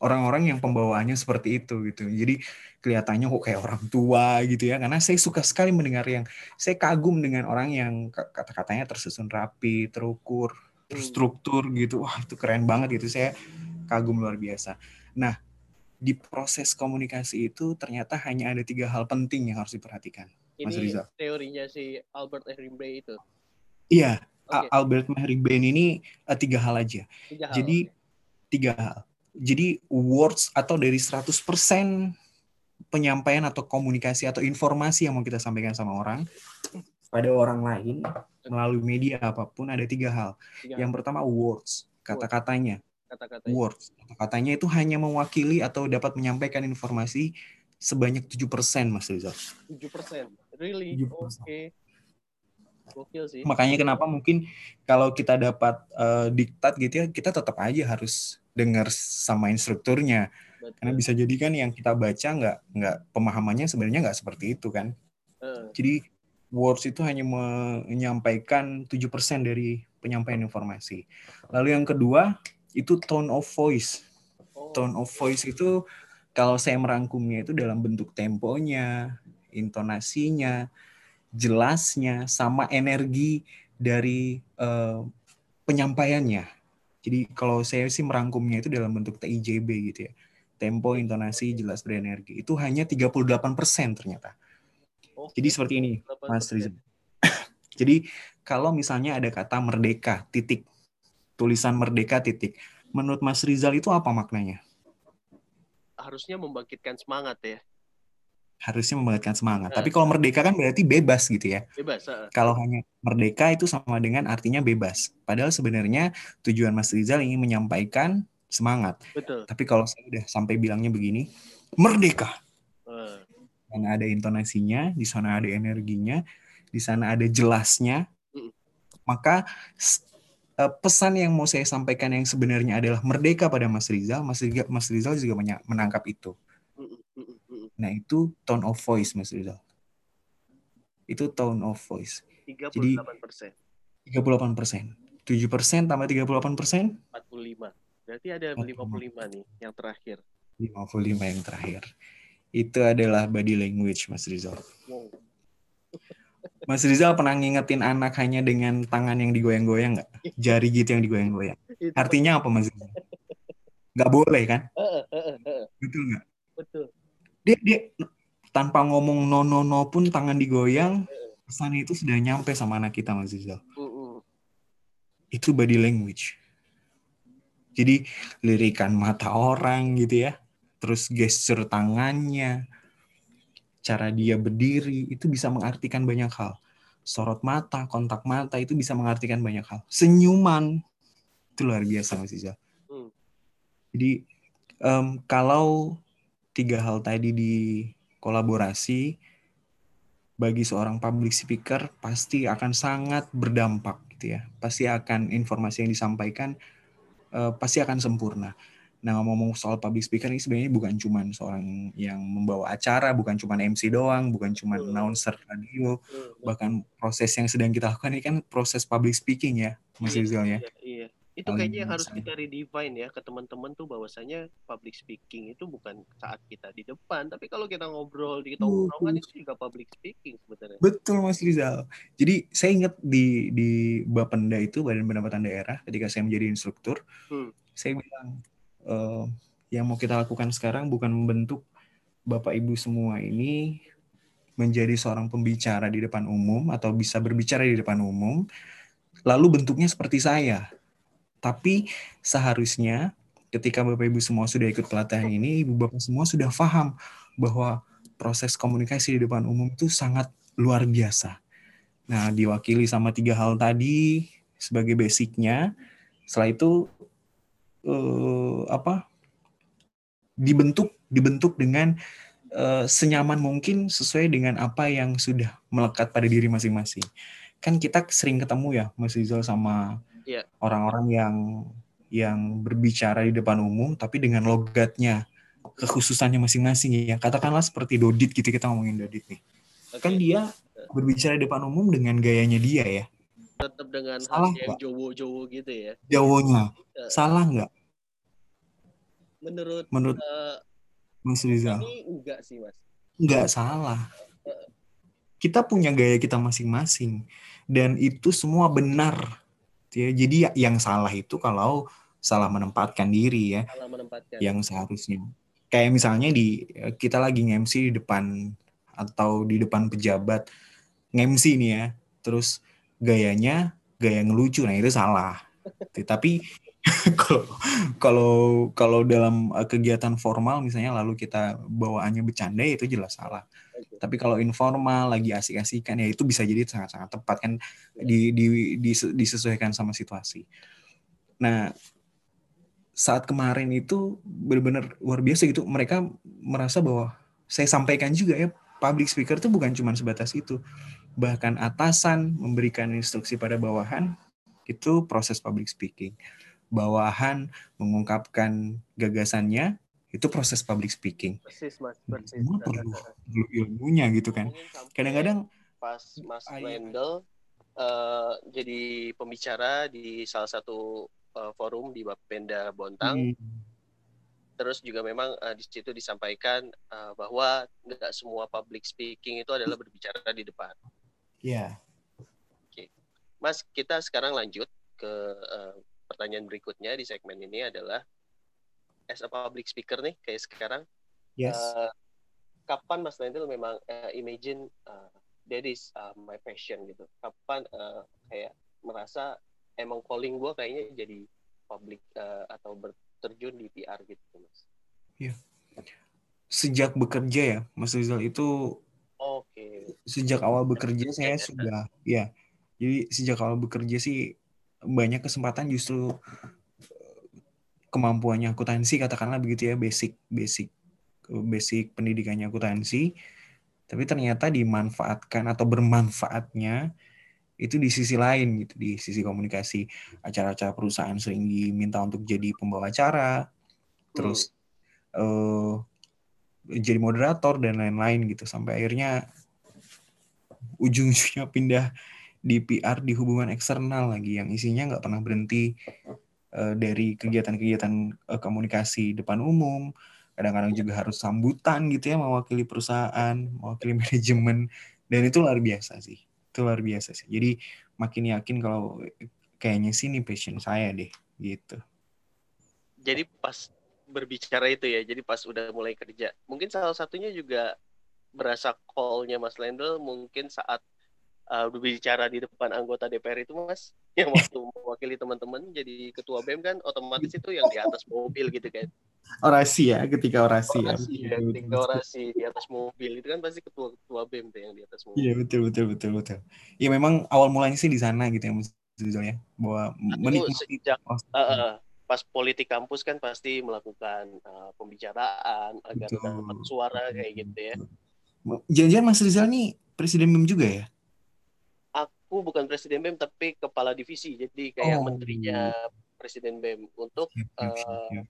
orang-orang yang pembawaannya seperti itu gitu. Jadi kelihatannya kok kayak orang tua gitu ya. Karena saya suka sekali mendengar yang saya kagum dengan orang yang kata-katanya tersusun rapi, terukur, hmm. terstruktur gitu. Wah, itu keren banget gitu. Saya kagum luar biasa. Nah, di proses komunikasi itu ternyata hanya ada tiga hal penting yang harus diperhatikan. Ini Mas Rizal. teorinya si Albert Ehrenberg itu. Iya, okay. Albert Ehrenberg ini uh, tiga hal aja. Tiga hal, Jadi okay. tiga hal. Jadi words atau dari 100% penyampaian atau komunikasi atau informasi yang mau kita sampaikan sama orang pada orang lain melalui media apa pun ada tiga hal. Tiga yang pertama words, kata-katanya kata-katanya. Words. Kata-katanya itu hanya mewakili atau dapat menyampaikan informasi sebanyak 7% Mas Rizal. 7%. Really? Oke. Okay. Gokil sih. Makanya kenapa mungkin kalau kita dapat uh, diktat gitu ya, kita tetap aja harus dengar sama instrukturnya. Betul. Karena bisa jadi kan yang kita baca nggak nggak pemahamannya sebenarnya nggak seperti itu kan. Uh. Jadi words itu hanya menyampaikan 7% dari penyampaian informasi. Lalu yang kedua, itu tone of voice. Oh. Tone of voice itu kalau saya merangkumnya itu dalam bentuk temponya, intonasinya, jelasnya, sama energi dari uh, penyampaiannya. Jadi kalau saya sih merangkumnya itu dalam bentuk TIJB gitu ya. Tempo, intonasi, jelas, berenergi. Itu hanya 38% ternyata. Jadi seperti ini, Mas Rizal. Jadi kalau misalnya ada kata merdeka, titik tulisan merdeka titik. Menurut Mas Rizal itu apa maknanya? Harusnya membangkitkan semangat ya. Harusnya membangkitkan semangat. Nah. Tapi kalau merdeka kan berarti bebas gitu ya. Bebas. Uh. Kalau hanya merdeka itu sama dengan artinya bebas. Padahal sebenarnya tujuan Mas Rizal ingin menyampaikan semangat. Betul. Tapi kalau saya udah sampai bilangnya begini, merdeka. Uh. Dan ada intonasinya, di sana ada energinya, di sana ada jelasnya, maka Eh, pesan yang mau saya sampaikan yang sebenarnya adalah merdeka pada Mas Rizal, Mas Rizal, Mas Rizal juga menangkap itu. Nah, itu tone of voice Mas Rizal. Itu tone of voice. 38 persen. 38 persen. 7 persen tambah 38 persen? 45. Berarti ada 55 nih yang terakhir. 55 yang terakhir. Itu adalah body language Mas Rizal. Wow. Mas Rizal pernah ngingetin anak hanya dengan tangan yang digoyang-goyang nggak? Jari gitu yang digoyang-goyang. Artinya apa Mas Rizal? Nggak boleh kan? Betul nggak? Betul. Dia, dia tanpa ngomong no no no pun tangan digoyang, pesan itu sudah nyampe sama anak kita Mas Rizal. Itu body language. Jadi lirikan mata orang gitu ya, terus gesture tangannya, cara dia berdiri itu bisa mengartikan banyak hal. Sorot mata, kontak mata itu bisa mengartikan banyak hal. Senyuman itu luar biasa Mas Iza. Hmm. Jadi um, kalau tiga hal tadi di kolaborasi bagi seorang public speaker pasti akan sangat berdampak gitu ya. Pasti akan informasi yang disampaikan uh, pasti akan sempurna. Nah, ngomong soal public speaker ini sebenarnya bukan cuma seorang yang membawa acara, bukan cuma MC doang, bukan cuma hmm. announcer radio, hmm. bahkan proses yang sedang kita lakukan ini kan proses public speaking ya, Mas iya, Rizal ya. Iya. Itu kayaknya yang harus kita redefine ya ke teman-teman tuh bahwasanya public speaking itu bukan saat kita di depan, tapi kalau kita ngobrol di tongkrongan itu juga public speaking sebenarnya. Betul Mas Rizal. Jadi saya ingat di di Bapenda itu Badan Pendapatan Daerah ketika saya menjadi instruktur, hmm. saya bilang uh, yang mau kita lakukan sekarang bukan membentuk Bapak Ibu semua ini menjadi seorang pembicara di depan umum atau bisa berbicara di depan umum, lalu bentuknya seperti saya. Tapi seharusnya ketika Bapak Ibu semua sudah ikut pelatihan ini, Ibu Bapak semua sudah paham bahwa proses komunikasi di depan umum itu sangat luar biasa. Nah, diwakili sama tiga hal tadi sebagai basicnya. Setelah itu uh, apa? dibentuk dibentuk dengan uh, senyaman mungkin sesuai dengan apa yang sudah melekat pada diri masing-masing. Kan kita sering ketemu ya Mas Rizal sama iya. orang-orang yeah. yang yang berbicara di depan umum tapi dengan logatnya kekhususannya masing-masing ya. Katakanlah seperti Dodit gitu kita ngomongin Dodit nih. Okay. Kan dia berbicara di depan umum dengan gayanya dia ya. Tetap dengan salah yang jowo-jowo gitu ya. Jawonya. Uh, salah nggak? Menurut menurut uh, Mas Rizal. Ini enggak sih, Mas. Enggak salah. Kita punya gaya kita masing-masing dan itu semua benar. Ya, jadi yang salah itu kalau salah menempatkan diri ya. Salah menempatkan. Yang seharusnya. Kayak misalnya di kita lagi nge-MC di depan atau di depan pejabat nge-MC nih ya. Terus gayanya gaya ngelucu. Nah, itu salah. Tapi kalau kalau kalau dalam eh, kegiatan formal misalnya lalu kita bawaannya bercanda itu jelas salah. Okay. Tapi kalau informal lagi asik-asikan ya itu bisa jadi sangat-sangat tepat kan di, di, di, disesuaikan sama situasi. Nah, saat kemarin itu benar-benar luar biasa gitu. Mereka merasa bahwa saya sampaikan juga ya public speaker itu bukan cuma sebatas itu. Bahkan atasan memberikan instruksi pada bawahan itu proses public speaking bawahan mengungkapkan gagasannya itu proses public speaking. Persis, Mas. Persis. Semua perlu, perlu ilmunya gitu kan. Kadang-kadang pas Mas Wendel uh, jadi pembicara di salah satu uh, forum di Bapenda Bontang. Hmm. Terus juga memang uh, di situ disampaikan uh, bahwa nggak semua public speaking itu adalah berbicara di depan. Iya. Yeah. Oke. Mas, kita sekarang lanjut ke uh, pertanyaan berikutnya di segmen ini adalah as a public speaker nih kayak sekarang. Yes. uh, kapan Mas Lendel memang uh, imagine uh, that is uh, my passion gitu. Kapan uh, kayak merasa emang calling gue kayaknya jadi public uh, atau berterjun di PR gitu Mas. Iya. Sejak bekerja ya Mas Rizal itu oke. okay. sejak awal bekerja saya sudah ya. Jadi sejak awal bekerja sih banyak kesempatan justru kemampuannya akuntansi katakanlah begitu ya basic basic basic pendidikannya akuntansi tapi ternyata dimanfaatkan atau bermanfaatnya itu di sisi lain gitu di sisi komunikasi acara-acara perusahaan sering diminta untuk jadi pembawa acara terus hmm. uh, jadi moderator dan lain-lain gitu sampai akhirnya ujung-ujungnya pindah di PR di hubungan eksternal lagi yang isinya nggak pernah berhenti uh, dari kegiatan-kegiatan uh, komunikasi depan umum. Kadang-kadang juga harus sambutan gitu ya mewakili perusahaan mewakili manajemen. Dan itu luar biasa sih. Itu luar biasa sih. Jadi makin yakin kalau kayaknya sih ini passion saya deh gitu. Jadi pas berbicara itu ya jadi pas udah mulai kerja mungkin salah satunya juga berasa callnya Mas Lendl mungkin saat uh, berbicara di depan anggota DPR itu mas yang waktu mewakili teman-teman jadi ketua BEM kan otomatis itu yang di atas mobil gitu kan. Orasi ya ketika orasi, ya. orasi ya, ya ketika orasi di atas mobil itu kan pasti ketua ketua BEM tuh yang di atas mobil. Iya betul betul betul betul. Ya memang awal mulanya sih di sana gitu ya mas ya. Bahwa menikmati sejak uh, uh, pas politik kampus kan pasti melakukan uh, pembicaraan agar dapat suara kayak gitu ya. Jangan-jangan Mas Rizal nih presiden BEM juga ya? Aku bukan presiden BEM tapi kepala divisi jadi kayak oh. menterinya presiden BEM untuk uh,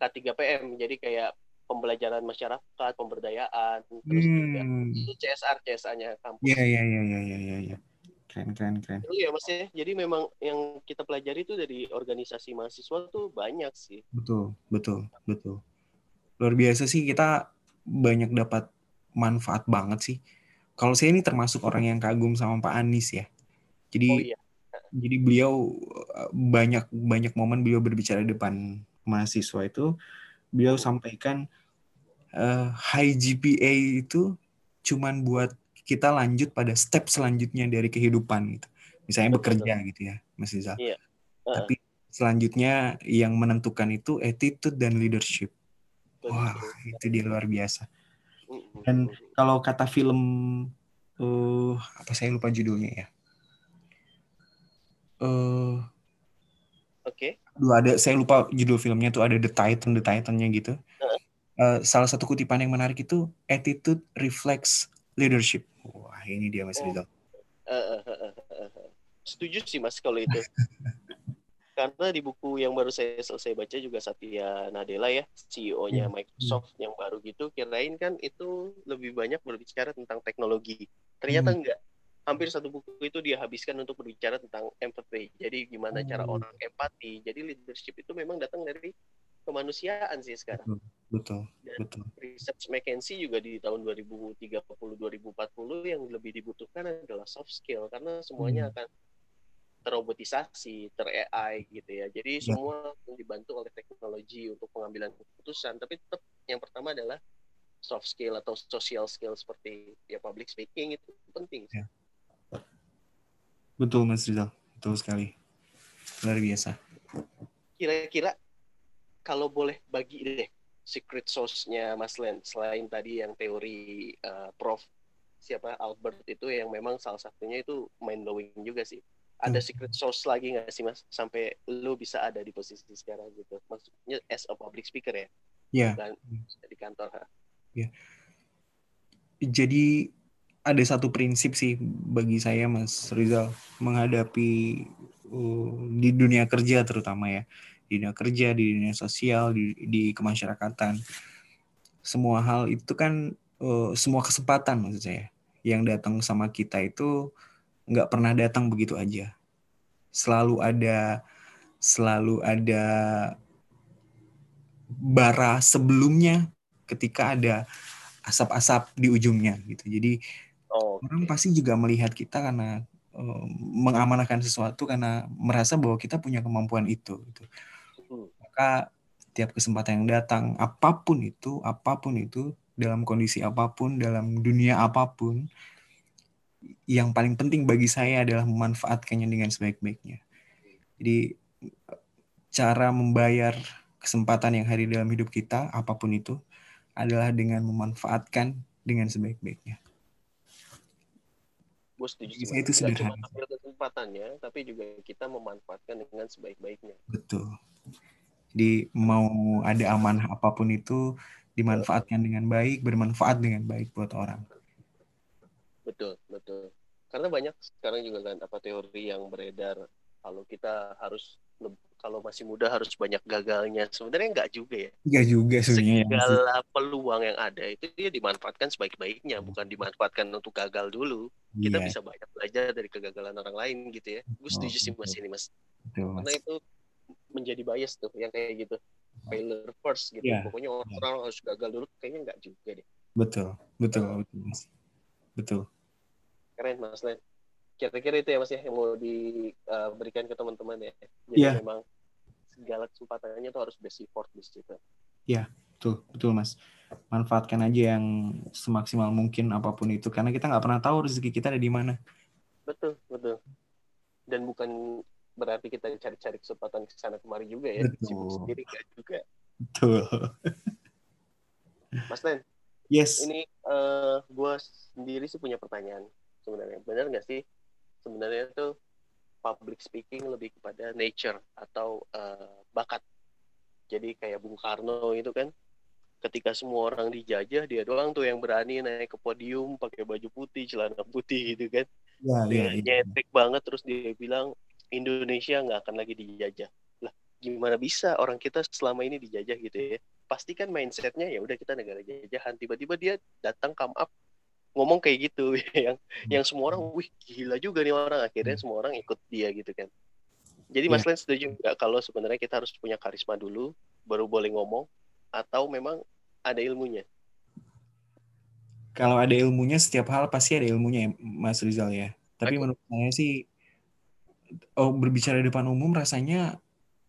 K3PM jadi kayak pembelajaran masyarakat pemberdayaan terus hmm. juga itu CSR CSA-nya kampus. Iya iya iya iya iya iya. Ya. Keren keren keren. Iya Mas ya. Jadi memang yang kita pelajari itu dari organisasi mahasiswa tuh banyak sih. Betul betul betul. Luar biasa sih kita banyak dapat manfaat banget sih kalau saya ini termasuk orang yang kagum sama Pak Anies ya. Jadi oh, iya. jadi beliau banyak banyak momen beliau berbicara di depan mahasiswa itu beliau sampaikan uh, high GPA itu cuman buat kita lanjut pada step selanjutnya dari kehidupan gitu. Misalnya bekerja gitu ya, Mas Iza. Iya. Uh. Tapi selanjutnya yang menentukan itu attitude dan leadership. Wah, itu dia luar biasa. Dan kalau kata film uh, apa saya lupa judulnya ya. Uh, Oke. Okay. Dua ada saya lupa judul filmnya tuh ada The Titan, The Titannya gitu. Uh. Uh, salah satu kutipan yang menarik itu attitude reflects leadership. Wah ini dia Mas oh. Rizal. Uh, uh, uh, uh, uh. Setuju sih Mas kalau itu. karena di buku yang baru saya selesai baca juga Satya Nadella ya CEO-nya hmm. Microsoft hmm. yang baru gitu kirain kan itu lebih banyak berbicara tentang teknologi ternyata hmm. enggak hampir satu buku itu dia habiskan untuk berbicara tentang empathy jadi gimana hmm. cara orang empati jadi leadership itu memang datang dari kemanusiaan sih sekarang betul Dan betul research McKinsey juga di tahun 2030 2040 yang lebih dibutuhkan adalah soft skill karena semuanya hmm. akan terobotisasi, ter-AI gitu ya. Jadi ya. semua dibantu oleh teknologi untuk pengambilan keputusan, tapi tetap yang pertama adalah soft skill atau social skill seperti ya public speaking itu penting. Ya. Betul Mas Rizal, betul sekali. Luar biasa. Kira-kira kalau boleh bagi deh secret sauce-nya Mas Len selain tadi yang teori uh, Prof siapa Albert itu yang memang salah satunya itu mind blowing juga sih ada hmm. secret sauce lagi nggak sih mas? Sampai lu bisa ada di posisi sekarang gitu. Maksudnya as a public speaker ya? Iya. dan di kantor ha? ya jadi ada satu prinsip sih bagi saya mas Rizal menghadapi uh, di dunia kerja terutama ya. Di dunia kerja di dunia sosial di, di kemasyarakatan. Semua hal itu kan uh, semua kesempatan maksud saya. Yang datang sama kita itu nggak pernah datang begitu aja. Selalu ada selalu ada bara sebelumnya ketika ada asap-asap di ujungnya gitu. Jadi oh, okay. orang pasti juga melihat kita karena um, mengamanahkan sesuatu karena merasa bahwa kita punya kemampuan itu gitu. Hmm. Maka tiap kesempatan yang datang apa pun itu, apa pun itu dalam kondisi apa pun, dalam dunia apa pun, yang paling penting bagi saya adalah memanfaatkannya dengan sebaik-baiknya. Jadi cara membayar kesempatan yang hari dalam hidup kita apa pun itu adalah dengan memanfaatkan dengan sebaik-baiknya. Bos setuju itu sederhana. Cuma kesempatannya, tapi juga kita memanfaatkan dengan sebaik-baiknya. Betul. Jadi mau ada amanah apa pun itu dimanfaatkan dengan baik, bermanfaat dengan baik buat orang betul betul. Karena banyak sekarang juga kan apa teori yang beredar. Kalau kita harus kalau masih muda harus banyak gagalnya. Sebenarnya enggak juga ya. Enggak juga sebenarnya segala peluang yang ada itu dia dimanfaatkan sebaik-baiknya bukan dimanfaatkan untuk gagal dulu. Kita yeah. bisa banyak belajar dari kegagalan orang lain gitu ya. Gue setuju sih mas ini mas. Betul, mas. karena itu menjadi bias tuh yang kayak gitu. Failure first gitu. Yeah. pokoknya orang, yeah. orang harus gagal dulu kayaknya enggak juga deh. Betul betul betul betul keren mas Len. Kira-kira itu ya mas ya yang mau diberikan uh, ke teman-teman ya. Jadi yeah. memang segala kesempatannya tuh harus best effort di situ ya betul betul mas. Manfaatkan aja yang semaksimal mungkin apa pun itu karena kita nggak pernah tahu rezeki kita ada di mana. Betul betul. Dan bukan berarti kita cari-cari kesempatan ke sana kemari juga ya. Betul. sendiri gak juga. Betul. Mas Len yes. ini uh, eh, gue sendiri sih punya pertanyaan sebenarnya. Benar nggak sih? Sebenarnya itu public speaking lebih kepada nature atau uh, bakat. Jadi kayak Bung Karno itu kan. Ketika semua orang dijajah dia doang tuh yang berani naik ke podium pakai baju putih celana putih gitu kan. Ya, dia ya, ya. banget terus dia bilang Indonesia nggak akan lagi dijajah. Lah gimana bisa orang kita selama ini dijajah gitu ya? Pasti kan mindsetnya ya udah kita negara jajahan. Tiba-tiba dia datang come up ngomong kayak gitu yang hmm. yang semua orang wih gila juga nih orang akhirnya hmm. semua orang ikut dia gitu kan jadi Mas yeah. Len setuju nggak kalau sebenarnya kita harus punya karisma dulu baru boleh ngomong atau memang ada ilmunya kalau ada ilmunya setiap hal pasti ada ilmunya ya Mas Rizal ya tapi menurut saya sih oh berbicara di depan umum rasanya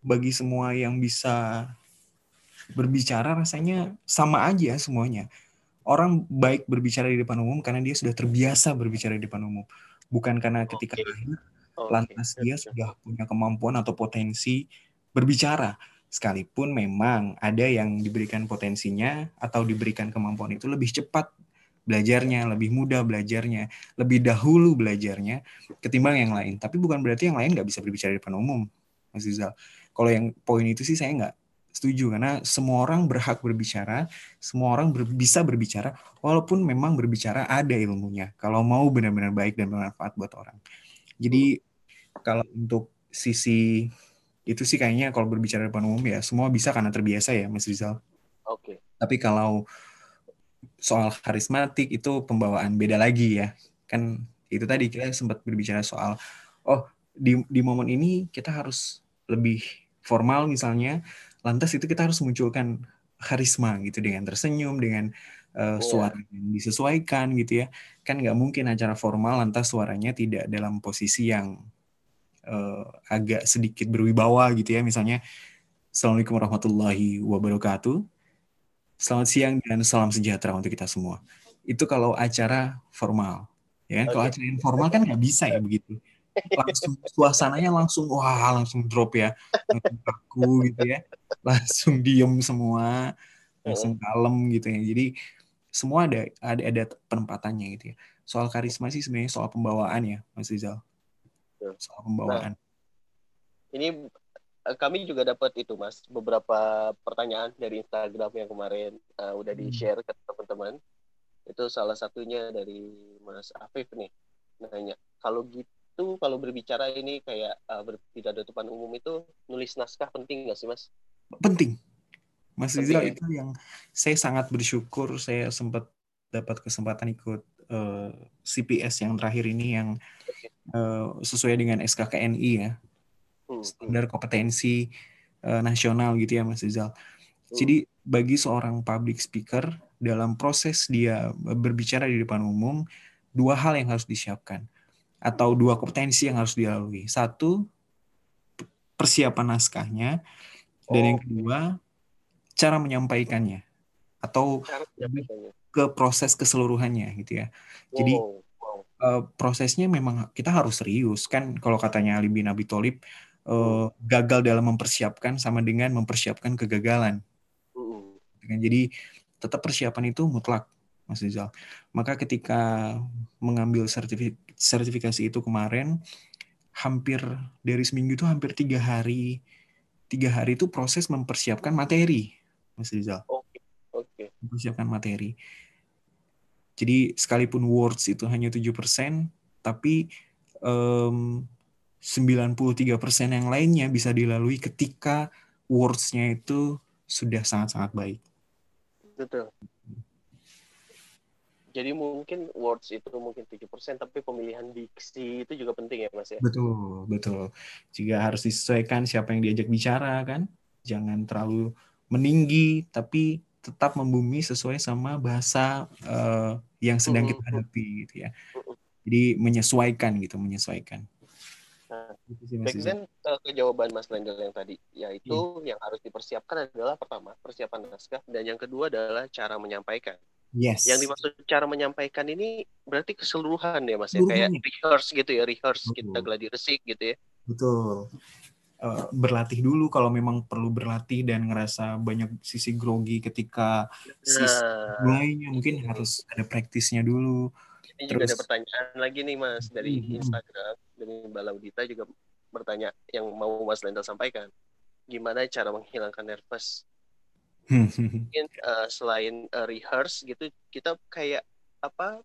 bagi semua yang bisa berbicara rasanya sama aja semuanya orang baik berbicara di depan umum karena dia sudah terbiasa berbicara di depan umum, bukan karena ketika okay. lahir okay. lantas dia sudah punya kemampuan atau potensi berbicara. Sekalipun memang ada yang diberikan potensinya atau diberikan kemampuan itu lebih cepat belajarnya, lebih mudah belajarnya, lebih dahulu belajarnya ketimbang yang lain. Tapi bukan berarti yang lain nggak bisa berbicara di depan umum, Mas Rizal. Kalau yang poin itu sih saya nggak setuju karena semua orang berhak berbicara, semua orang ber, bisa berbicara, walaupun memang berbicara ada ilmunya. Kalau mau benar-benar baik dan bermanfaat buat orang. Jadi kalau untuk sisi itu sih kayaknya kalau berbicara di depan umum ya semua bisa karena terbiasa ya Mas Rizal. Oke. Okay. Tapi kalau soal karismatik itu pembawaan beda lagi ya. Kan itu tadi kita sempat berbicara soal oh di di momen ini kita harus lebih formal misalnya, lantas itu kita harus munculkan karisma gitu dengan tersenyum dengan uh, suara yang disesuaikan gitu ya. Kan nggak mungkin acara formal lantas suaranya tidak dalam posisi yang uh, agak sedikit berwibawa gitu ya. Misalnya Assalamualaikum warahmatullahi wabarakatuh. Selamat siang dan salam sejahtera untuk kita semua. Itu kalau acara formal ya. Kan? kalau acara informal kan nggak bisa ya begitu langsung suasananya langsung wah langsung drop ya. Langsung kaku gitu ya. Langsung diem semua. Langsung kalem gitu ya. Jadi semua ada ada ada penempatannya gitu ya. Soal karisma sih sebenarnya soal pembawaan ya Mas Rizal. Soal pembawaan. Nah, ini eh, kami juga dapat itu mas beberapa pertanyaan dari Instagram yang kemarin uh, udah di share ke teman-teman. Itu salah satunya dari Mas Afif nih nanya kalau gitu kalau berbicara ini kayak uh, tidak ada depan umum itu nulis naskah penting nggak sih mas? Penting. Mas Rizal ya? itu yang saya sangat bersyukur saya sempat dapat kesempatan ikut uh, CPS yang terakhir ini yang uh, sesuai dengan SKKNI ya hmm, hmm. standar kompetensi uh, nasional gitu ya Mas Rizal. Hmm. Jadi bagi seorang public speaker dalam proses dia berbicara di depan umum dua hal yang harus disiapkan atau dua kompetensi yang harus dilalui. Satu persiapan naskahnya dan yang oh. kedua cara menyampaikannya atau ke proses keseluruhannya gitu ya. Jadi oh uh, prosesnya memang kita harus serius kan kalau katanya Ali bin Abi Thalib uh, gagal dalam mempersiapkan sama dengan mempersiapkan kegagalan. Uh. Jadi tetap persiapan itu mutlak Mas Rizal. Maka ketika mengambil sertifikasi itu kemarin hampir dari seminggu itu hampir tiga hari tiga hari itu proses mempersiapkan materi Mas Rizal. Oke. Okay. Okay. Mempersiapkan materi. Jadi sekalipun words itu hanya 7%, tapi um, 93% yang lainnya bisa dilalui ketika words-nya itu sudah sangat-sangat baik. Betul. Jadi mungkin words itu mungkin 7%, tapi pemilihan diksi itu juga penting ya Mas ya? Betul, betul. Juga harus disesuaikan siapa yang diajak bicara kan. Jangan terlalu meninggi, tapi tetap membumi sesuai sama bahasa uh, yang sedang kita hadapi gitu ya. Jadi menyesuaikan gitu, menyesuaikan. Nah, baik then uh, ke jawaban Mas Lendel yang tadi, yaitu hmm. yang harus dipersiapkan adalah pertama persiapan naskah dan yang kedua adalah cara menyampaikan. Yes. Yang dimaksud cara menyampaikan ini berarti keseluruhan ya Mas ya, kayak rehearse gitu ya, rehearse Betul. kita gladi resik gitu ya. Betul. Eh, berlatih dulu kalau memang perlu berlatih dan ngerasa banyak sisi grogi ketika sisi nah, mulainya mungkin harus ada praktisnya dulu. Ini Terus, juga ada pertanyaan lagi nih Mas dari hmm. Instagram dari Mbak Laudita juga bertanya yang mau Mas Lenda sampaikan. Gimana cara menghilangkan nervous? Mungkin uh, selain uh, rehearse gitu kita kayak apa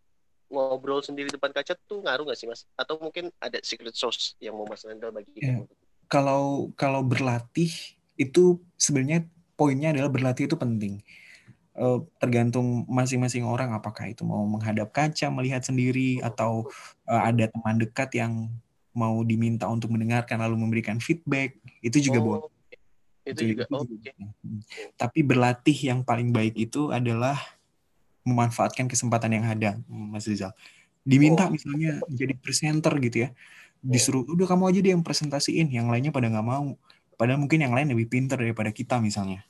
ngobrol sendiri depan kaca tuh ngaruh gak sih mas? Atau mungkin ada secret sauce yang mau mas Lendal bagi yeah kalau kalau berlatih itu sebenarnya poinnya adalah berlatih itu penting. Uh, tergantung masing-masing orang apakah itu mau menghadap kaca melihat sendiri atau uh, ada teman dekat yang mau diminta untuk mendengarkan lalu memberikan feedback itu juga oh, boleh. Itu, juga. Itu, okay. Tapi berlatih yang paling baik itu adalah memanfaatkan kesempatan yang ada, Mas Rizal. Diminta oh. misalnya jadi presenter gitu ya disuruh udah kamu aja deh yang presentasiin yang lainnya pada nggak mau padahal mungkin yang lain lebih pintar daripada kita misalnya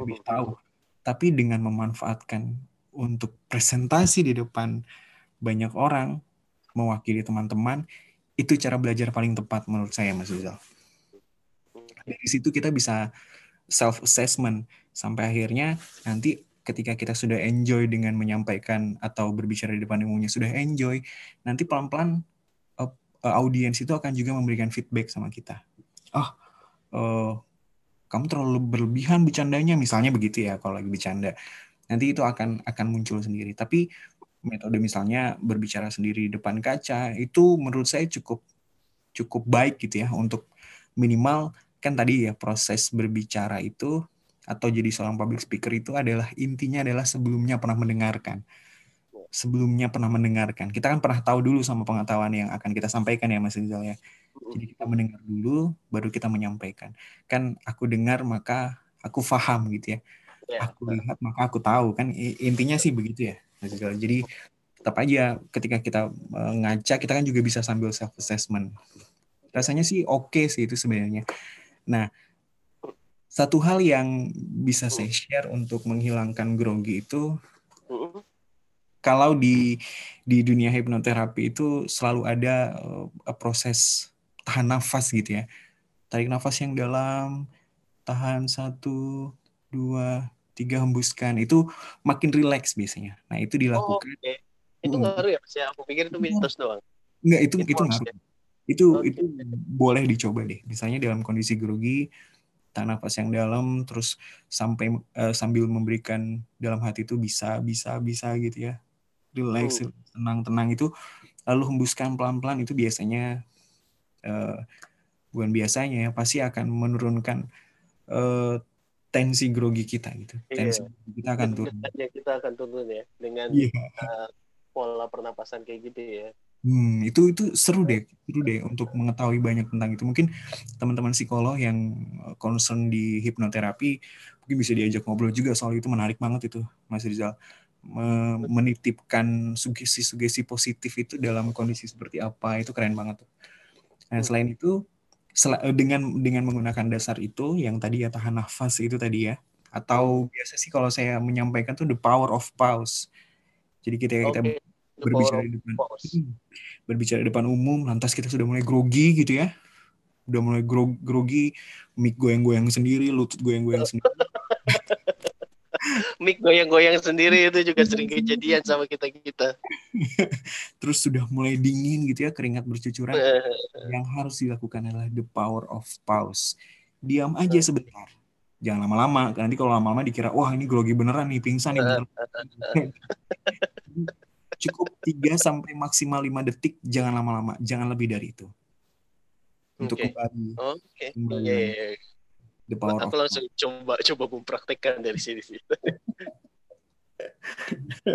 lebih tahu tapi dengan memanfaatkan untuk presentasi di depan banyak orang mewakili teman-teman itu cara belajar paling tepat menurut saya Mas Rizal dari situ kita bisa self assessment sampai akhirnya nanti ketika kita sudah enjoy dengan menyampaikan atau berbicara di depan umumnya sudah enjoy, nanti pelan-pelan uh, uh, audiens itu akan juga memberikan feedback sama kita. Oh, uh, kamu terlalu berlebihan bercandanya, misalnya begitu ya kalau lagi bercanda. Nanti itu akan akan muncul sendiri. Tapi metode misalnya berbicara sendiri di depan kaca itu menurut saya cukup cukup baik gitu ya untuk minimal kan tadi ya proses berbicara itu atau jadi seorang public speaker itu adalah intinya adalah sebelumnya pernah mendengarkan. Sebelumnya pernah mendengarkan. Kita kan pernah tahu dulu sama pengetahuan yang akan kita sampaikan ya Mas Rizal ya. Jadi kita mendengar dulu baru kita menyampaikan. Kan aku dengar maka aku faham gitu ya. ya aku lihat maka aku tahu kan intinya sih begitu ya Mas Rizal. Jadi tetap aja ketika kita e, ngaca kita kan juga bisa sambil self assessment. Rasanya sih oke okay sih itu sebenarnya. Nah, satu hal yang bisa saya hmm. share untuk menghilangkan grogi itu hmm. kalau di di dunia hipnoterapi itu selalu ada uh, proses tahan nafas gitu ya tarik nafas yang dalam tahan satu dua tiga hembuskan itu makin rileks biasanya nah itu dilakukan oh, okay. itu ngaruh ya mas ya aku pikir itu mitos doang enggak itu itu, itu ngaruh ya? Itu okay. itu boleh dicoba deh misalnya dalam kondisi grogi tahan nafas yang dalam terus sampai uh, sambil memberikan dalam hati itu bisa bisa bisa gitu ya relax oh. tenang tenang itu lalu hembuskan pelan pelan itu biasanya uh, bukan biasanya ya pasti akan menurunkan uh, tensi grogi kita gitu iya. tensi kita akan turun kita akan turun ya dengan yeah. Iya. uh, pola pernapasan kayak gitu ya Hmm, itu itu seru deh, seru deh untuk mengetahui banyak tentang itu. Mungkin teman-teman psikolog yang eh, concern di hipnoterapi mungkin bisa diajak ngobrol juga soal itu menarik banget itu, Mas Rizal. menitipkan sugesti-sugesti positif itu dalam kondisi seperti apa itu keren banget tuh. Nah, selain itu eh, dengan dengan menggunakan dasar itu yang tadi ya tahan nafas itu tadi ya atau biasa sih kalau saya menyampaikan tuh the power of pause. Jadi kita okay. kita berbicara di depan hmm, berbicara di depan umum lantas kita sudah mulai grogi gitu ya. Udah mulai gro grogi mic goyang-goyang sendiri lutut goyang-goyang sendiri. Mic goyang-goyang sendiri itu juga sering kejadian sama kita kita. Terus sudah mulai dingin gitu ya keringat bercucuran. Yang harus dilakukan adalah the power of pause. Diam aja sebentar. Jangan lama-lama nanti kalau lama-lama dikira wah ini grogi beneran nih pingsan nih cukup 3 sampai maksimal 5 detik, jangan lama-lama, jangan lebih dari itu. Untuk okay. kembali. Oke. Okay. Kembali yeah, yeah, yeah. The power Aku langsung coba coba mempraktekkan dari sini sih.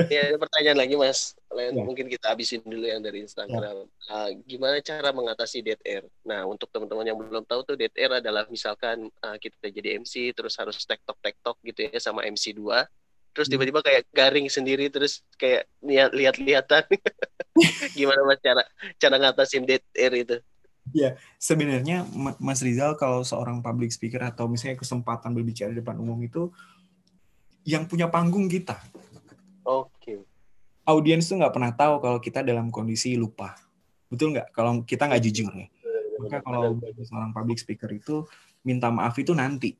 ya, ada pertanyaan lagi Mas. Lain ya. mungkin kita habisin dulu yang dari Instagram. Ya. Uh, gimana cara mengatasi dead air? Nah, untuk teman-teman yang belum tahu tuh dead air adalah misalkan uh, kita jadi MC terus harus tektok tektok gitu ya sama MC 2 terus hmm. tiba-tiba kayak garing sendiri terus kayak lihat lihat-lihatan gimana mas cara cara ngatasin dead air itu? Ya sebenarnya Mas Rizal kalau seorang public speaker atau misalnya kesempatan berbicara di depan umum itu yang punya panggung kita. Oke. Okay. audiens tuh nggak pernah tahu kalau kita dalam kondisi lupa. Betul nggak? Kalau kita nggak jujur ya. Maka kalau seorang public speaker itu minta maaf itu nanti.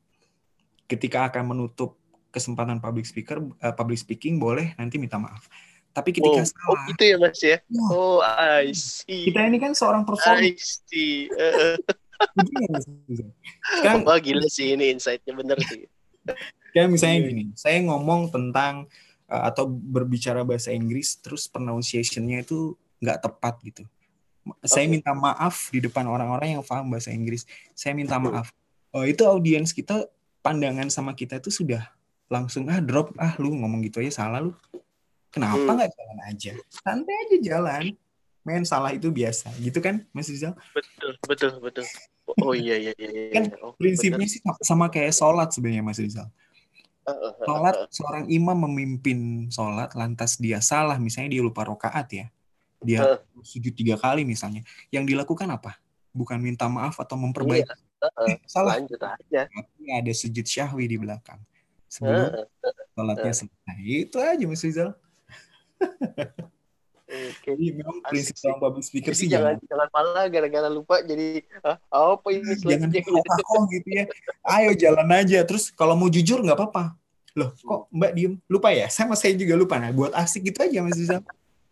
Ketika akan menutup kesempatan public speaker uh, public speaking boleh nanti minta maaf. Tapi ketika oh, salah oh gitu ya mas ya, ya oh I see. Kita ini kan seorang performer I see. Uh. kan wah gila sih ini insightnya bener sih. Kan misalnya gini saya ngomong tentang uh, atau berbicara bahasa Inggris terus pronunciation-nya itu nggak tepat gitu. Saya okay. minta maaf di depan orang-orang yang paham bahasa Inggris. Saya minta maaf. Oh itu audiens kita pandangan sama kita itu sudah langsung ah drop ah lu ngomong gitu aja salah lu kenapa hmm. nggak hmm. jalan aja santai aja jalan main salah itu biasa gitu kan Mas Rizal betul betul betul oh iya iya iya, iya. kan oh, prinsipnya betul. sih sama kayak sholat sebenarnya Mas Rizal sholat seorang imam memimpin sholat lantas dia salah misalnya dia lupa rokaat ya dia uh. sujud tiga kali misalnya yang dilakukan apa bukan minta maaf atau memperbaiki iya. uh, uh. salah lanjut aja ada sujud syahwi di belakang sebelum sholatnya selesai. Itu aja Mas Rizal. Oke. Jadi memang prinsip orang public speaker sih jangan jangan malah gara-gara lupa jadi ah, apa ini jangan kok gitu ya. Ayo jalan aja. Terus kalau mau jujur nggak apa-apa. Loh, kok Mbak diem? Lupa ya? Sama saya juga lupa. Nah, buat asik gitu aja Mas Rizal.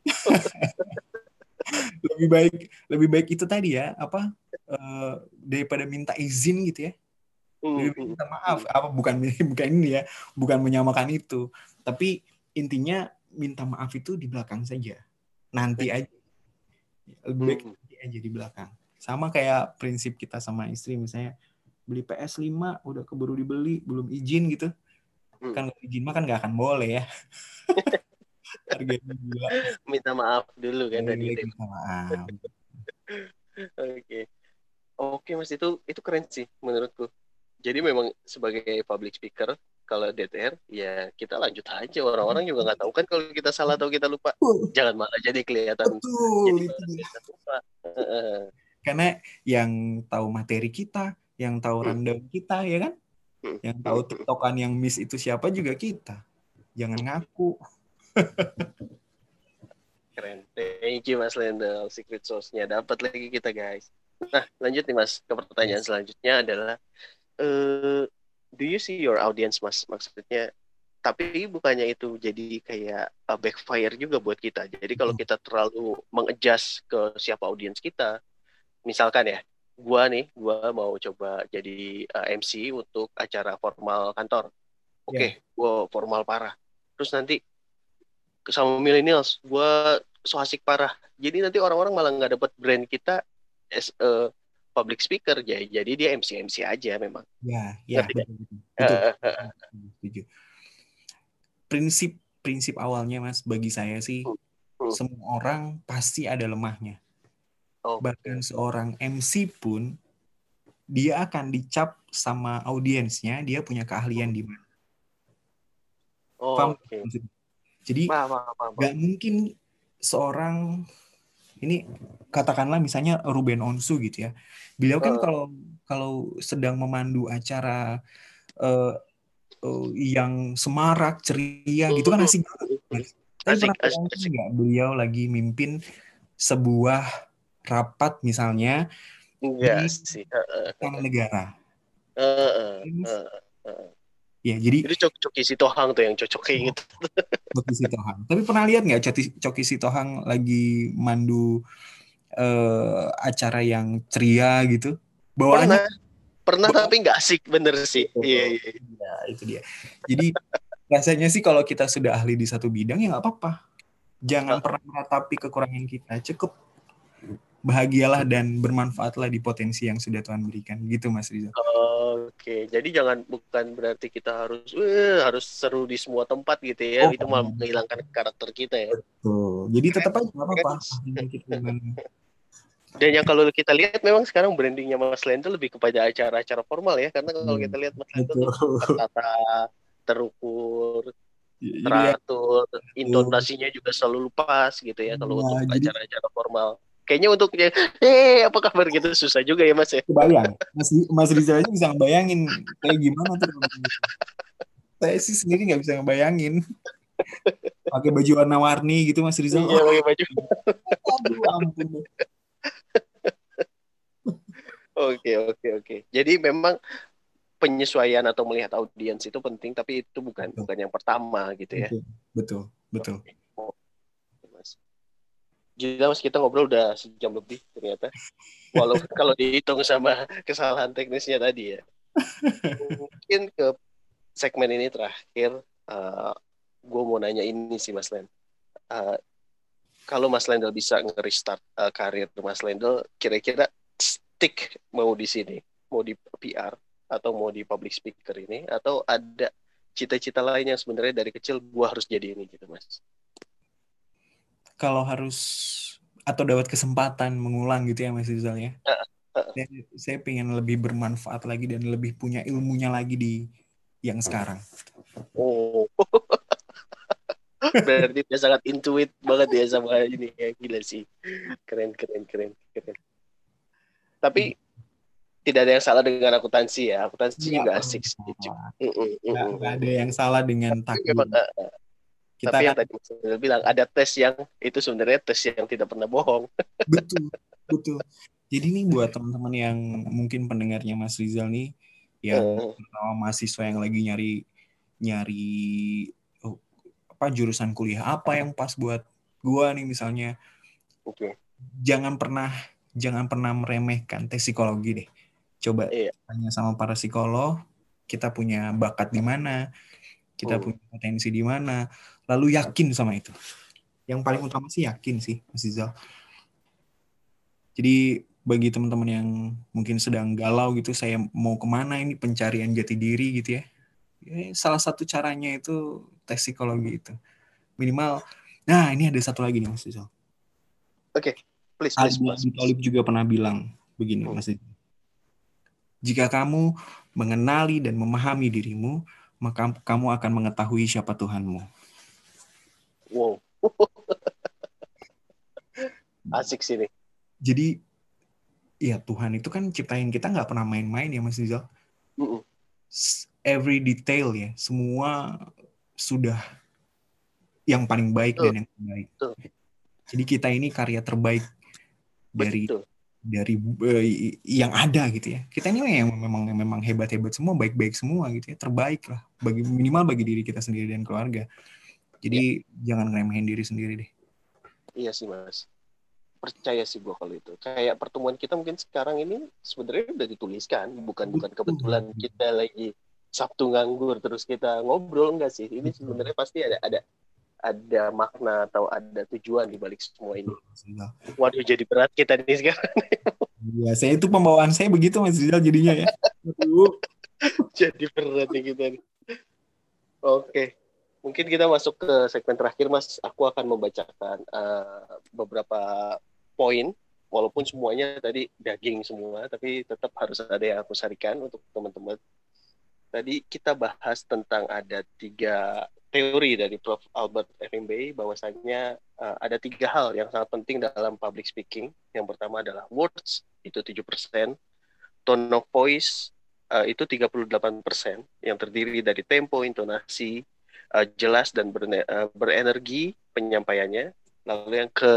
lebih baik lebih baik itu tadi ya, apa uh, daripada minta izin gitu ya. Baik minta maaf. Apa bukan bukan ini ya, bukan menyamakan itu. Tapi intinya minta maaf itu di belakang saja. Nanti aja. Lebih baik nanti aja di belakang. Sama kayak prinsip kita sama istri misalnya beli PS5 udah keburu dibeli belum izin gitu hmm. kan izin mah kan nggak akan boleh ya harganya gila minta maaf dulu kan tadi minta maaf oke oke mas itu itu keren sih menurutku jadi memang sebagai public speaker kalau DTR ya kita lanjut aja orang-orang juga nggak tahu kan kalau kita salah atau kita lupa jangan malah jadi kelihatan Betul, jadi itu lupa. karena yang tahu materi kita yang tahu hmm. rundown kita ya kan yang tahu tiktokan yang miss itu siapa juga kita. Jangan ngaku. Keren. Thank you Mas Lendel. Secret sauce-nya dapat lagi kita guys. Nah, lanjut nih Mas ke pertanyaan selanjutnya adalah uh, do you see your audience Mas? Maksudnya tapi bukannya itu jadi kayak uh, backfire juga buat kita. Jadi kalau hmm. kita terlalu mengadjust ke siapa audiens kita, misalkan ya, gua nih gua mau coba jadi uh, eh, MC untuk acara formal kantor oke okay, yeah. gua formal parah terus nanti sama millennials gua so asik parah jadi nanti orang-orang malah nggak dapat brand kita as a public speaker jadi jadi dia MC MC aja memang ya ya betul, betul, betul. prinsip prinsip awalnya mas bagi saya sih hmm. Hmm. semua orang pasti ada lemahnya Oh. Bahkan seorang MC pun dia akan dicap sama audiensnya dia punya keahlian di mana. Oh, paham? Okay. Jadi nggak mungkin seorang ini katakanlah misalnya Ruben Onsu gitu ya. Beliau kan kalau kalau sedang memandu acara uh, uh, yang semarak, ceria gitu kan asik banget. Tapi pernah nggak beliau lagi mimpin sebuah rapat misalnya Enggak di sih. Negara. Uh, uh, uh, uh. Ya, jadi Jadi Coki, Coki Sitohang tuh yang cocok kayak gitu. Coki Sitohang. Tapi pernah lihat nggak Coki, Coki Sitohang lagi mandu uh, acara yang ceria gitu? Bawaannya pernah, pernah tapi nggak asik bener sih. Iya, iya, iya. Ya, itu dia. Jadi rasanya sih kalau kita sudah ahli di satu bidang ya nggak apa-apa. Jangan pernah meratapi kekurangan kita. Cukup bahagialah dan bermanfaatlah di potensi yang sudah Tuhan berikan gitu Mas Rizal. Oke, jadi jangan bukan berarti kita harus uh, harus seru di semua tempat gitu ya. Oh, itu malah menghilangkan karakter kita ya. Betul. Jadi tetap aja apa-apa. Dan yang kalau kita lihat memang sekarang brandingnya Mas Lendo lebih kepada acara-acara formal ya, karena kalau hmm, kita lihat Mas Lendo tuh tertata, terukur, ya, teratur, intonasinya juga selalu pas gitu ya kalau untuk acara-acara formal kayaknya untuk eh apa kabar gitu susah juga ya mas ya kebayang mas mas Rizal aja bisa ngebayangin kayak gimana tuh saya sih sendiri nggak bisa ngebayangin pakai baju warna-warni gitu mas Rizal iya pakai baju aduh ampun Oke oke oke. Jadi memang penyesuaian atau melihat audiens itu penting, tapi itu bukan betul. bukan yang pertama gitu ya. Betul betul. betul. Gila mas kita ngobrol udah sejam lebih ternyata. Walau kalau dihitung sama kesalahan teknisnya tadi ya. Mungkin ke segmen ini terakhir, uh, eh, gue mau nanya ini sih Mas Len. Uh, kalau Mas Lendel bisa nge-restart uh, karir Mas Lendel, kira-kira stick mau di sini, mau di PR atau mau di public speaker ini, atau ada cita-cita lain yang sebenarnya dari kecil gue harus jadi ini gitu Mas? Kalau harus atau dapat kesempatan mengulang gitu ya Mas Rizal ya. Saya, saya pengen lebih bermanfaat lagi dan lebih punya ilmunya lagi di yang sekarang. Oh. Berarti dia sangat intuit banget ya sama ini ya gila sih. Keren keren keren keren. Tapi hmm. tidak ada yang salah dengan akuntansi ya. Akuntansi juga asik sih. Nggak, ada yang salah dengan takdir. Kita Tapi yang tadi saya bilang ada tes yang itu sebenarnya tes yang tidak pernah bohong. Betul, betul. Jadi nih buat teman-teman yang mungkin pendengarnya Mas Rizal nih yang uh. mahasiswa yang lagi nyari nyari oh, apa jurusan kuliah apa yang pas buat gua nih misalnya. Oke. Okay. Jangan pernah jangan pernah meremehkan tes psikologi deh. Coba iya. tanya sama para psikolog, kita punya bakat di mana, kita hmm. punya potensi di mana, lalu yakin sama itu. Yang paling utama sih yakin sih, Mas Izal. Jadi bagi teman-teman yang mungkin sedang galau gitu, saya mau ke mana ini pencarian jati diri gitu ya. ya salah satu caranya itu tes psikologi itu. Minimal, nah ini ada satu lagi nih Mas Izal. Oke, okay. please, please, please. Talib juga pernah bilang begini hmm. Mas Izal. Jika kamu mengenali dan memahami dirimu, maka kamu akan mengetahui siapa Tuhanmu. Wow. Asik sih nih. Jadi ya Tuhan itu kan ciptain kita nggak pernah main-main ya Mas Rizal. Every detail ya, semua sudah yang paling baik uh. dan yang terbaik. Uh. Jadi kita ini karya terbaik dari Betul. dari uh, yang ada gitu ya. Kita ini yang memang memang hebat-hebat semua, baik-baik semua gitu ya, terbaik lah bagi minimal bagi diri kita sendiri dan keluarga. Jadi ya. jangan ngeremehin diri sendiri deh. Iya sih mas percaya sih gue kalau itu kayak pertemuan kita mungkin sekarang ini sebenarnya udah dituliskan bukan bukan kebetulan kita lagi Sabtu nganggur terus kita ngobrol enggak sih ini sebenarnya pasti ada ada ada makna atau ada tujuan di balik semua ini. Waduh jadi berat kita nih sekarang. Iya, saya itu pembawaan saya begitu Mas Rizal jadinya ya. jadi berat nih kita nih. Oke mungkin kita masuk ke segmen terakhir mas. Aku akan membacakan uh, beberapa poin. Walaupun semuanya tadi daging semua tapi tetap harus ada yang aku sarikan untuk teman-teman. Tadi kita bahas tentang ada tiga teori dari Prof. Albert Ehrenberg bahwasanya uh, ada tiga hal yang sangat penting dalam public speaking. Yang pertama adalah words, itu 7%, tone of voice, uh, itu 38%, yang terdiri dari tempo, intonasi, uh, jelas dan berne, uh, berenergi penyampaiannya. Lalu yang ke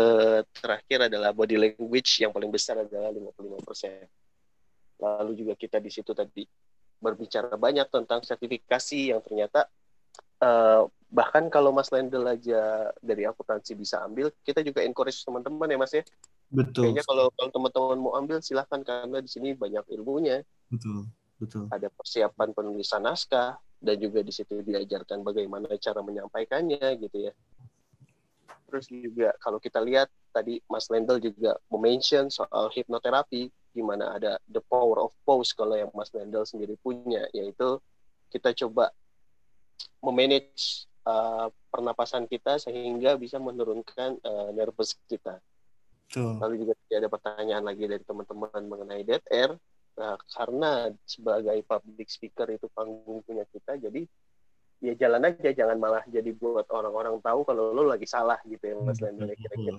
terakhir adalah body language yang paling besar adalah 55%. Lalu juga kita di situ tadi berbicara banyak tentang sertifikasi yang ternyata uh, bahkan kalau Mas Lendel aja dari akuntansi bisa ambil, kita juga encourage teman-teman ya Mas ya. Betul. Kayaknya kalau kalau teman-teman mau ambil silahkan karena di sini banyak ilmunya. Betul. Betul. Ada persiapan penulisan naskah, dan juga di situ diajarkan bagaimana cara menyampaikannya gitu ya. Terus juga kalau kita lihat tadi Mas Lendel juga mention soal hipnoterapi gimana ada the power of pose kalau yang Mas Lendel sendiri punya yaitu kita coba memanage uh, pernapasan kita sehingga bisa menurunkan uh, nervous kita. Lalu juga ada pertanyaan lagi dari teman-teman mengenai dead air Nah, karena sebagai public speaker itu panggung punya kita, jadi ya jalan aja, jangan malah jadi buat orang-orang tahu kalau lo lagi salah gitu ya, Mas Lendel kira-kira.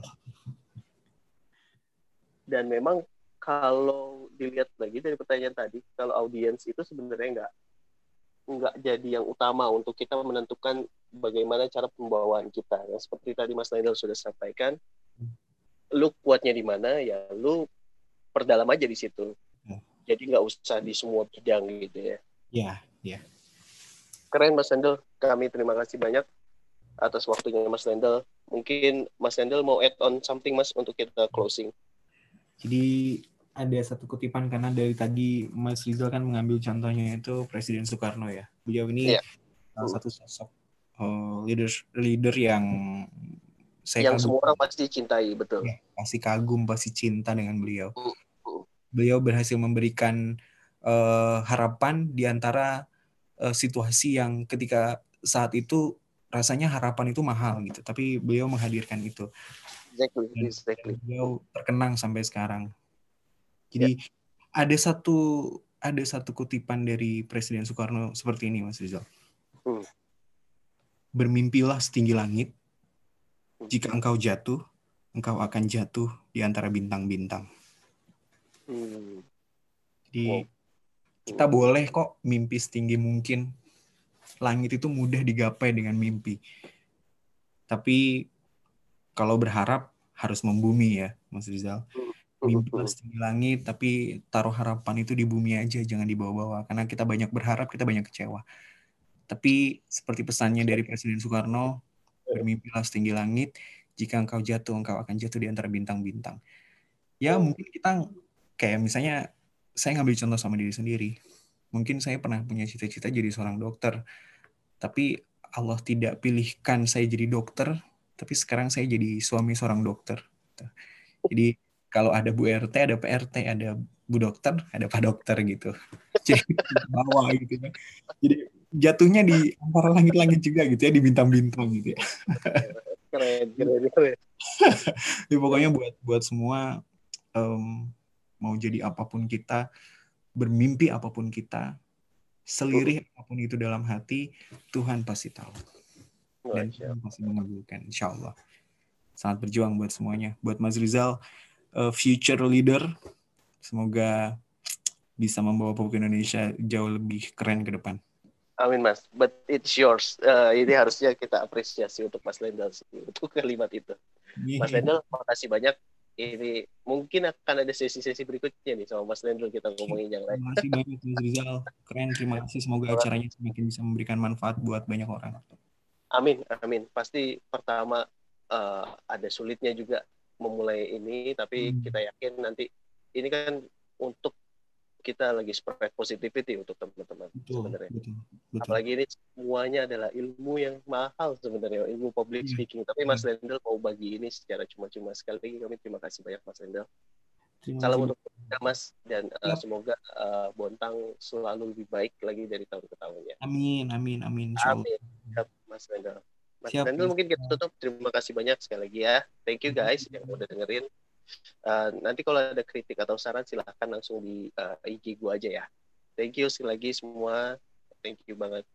Dan memang kalau dilihat lagi dari pertanyaan tadi, kalau audiens itu sebenarnya nggak nggak jadi yang utama untuk kita menentukan bagaimana cara pembawaan kita. Yang seperti tadi Mas Lendel sudah sampaikan, lu kuatnya di mana ya lu perdalam aja di situ jadi nggak usah di semua bidang gitu ya. Iya, iya. Keren Mas Lendel, kami terima kasih banyak atas waktunya Mas Lendel. Mungkin Mas Lendel mau add on something Mas untuk kita closing. Jadi ada satu kutipan karena dari tadi Mas Rizal kan mengambil contohnya itu Presiden Soekarno ya. Beliau ini yeah. salah satu sosok uh, leader leader yang saya yang kagum. semua orang pasti cintai betul. Ya, pasti kagum, pasti cinta dengan beliau. Mm beliau berhasil memberikan uh, harapan di antara uh, situasi yang ketika saat itu rasanya harapan itu mahal gitu, tapi beliau menghadirkan itu. Exactly, exactly. beliau terkenang sampai sekarang. Jadi yeah. ada satu ada satu kutipan dari Presiden Soekarno seperti ini, Mas Rizal. Hmm. Bermimpilah setinggi langit. Jika engkau jatuh, engkau akan jatuh di antara bintang-bintang. Hmm. Jadi wow. kita boleh kok mimpi setinggi mungkin. Langit itu mudah digapai dengan mimpi. Tapi kalau berharap harus membumi ya, Mas Rizal. Mimpi setinggi langit, tapi taruh harapan itu di bumi aja, jangan di bawah-bawah. Karena kita banyak berharap, kita banyak kecewa. Tapi seperti pesannya dari Presiden Soekarno, bermimpilah setinggi langit, jika engkau jatuh, engkau akan jatuh di antara bintang-bintang. Ya mungkin kita kayak misalnya saya ngambil contoh sama diri sendiri. Mungkin saya pernah punya cita-cita jadi seorang dokter, tapi Allah tidak pilihkan saya jadi dokter, tapi sekarang saya jadi suami seorang dokter. Jadi kalau ada Bu RT, ada PRT, ada Bu Dokter, ada Pak Dokter gitu. Jadi bawah gitu ya. Jadi jatuhnya di antara langit-langit juga gitu ya, di bintang-bintang gitu ya. Keren, keren, keren. ya, pokoknya buat buat semua um, mau jadi apa pun kita, bermimpi apa pun kita, selirih apa pun itu dalam hati, Tuhan pasti tahu. Dan Tuhan pasti mengabulkan, insya Allah. Sangat berjuang buat semuanya. Buat Mas Rizal, uh, future leader, semoga bisa membawa Papua Indonesia jauh lebih keren ke depan. Amin mas, but it's yours. Uh, ini harusnya kita apresiasi untuk Mas Lendal sih, untuk kalimat itu. Yeah. Mas Lendal, makasih banyak ini mungkin akan ada sesi-sesi berikutnya nih sama Mas Lendro kita ngomongin yang lain. Terima kasih banyak Mas Rizal. Keren, terima kasih. Semoga acaranya semakin bisa memberikan manfaat buat banyak orang. Amin, amin. Pasti pertama uh, ada sulitnya juga memulai ini, tapi hmm. kita yakin nanti ini kan untuk kita lagi spread positivity untuk teman-teman sebenarnya. Betul, betul. Apalagi ini semuanya adalah ilmu yang mahal sebenarnya, ilmu public yeah. speaking. Tapi Mas yeah. Lendel mau bagi ini secara cuma-cuma sekali lagi kami terima kasih banyak Mas Lendel. Salam untuk kita Mas dan uh, semoga uh, Bontang selalu lebih baik lagi dari tahun ke tahunnya. Amin, amin, amin. Amin, Mas Lendel. Mas Siap, Lendel mungkin kita tutup. Terima kasih banyak sekali lagi ya. Thank you guys yang udah dengerin. Uh, nanti kalau ada kritik atau saran silahkan langsung di uh, IG gue aja ya. Thank you sekali lagi semua. Thank you banget.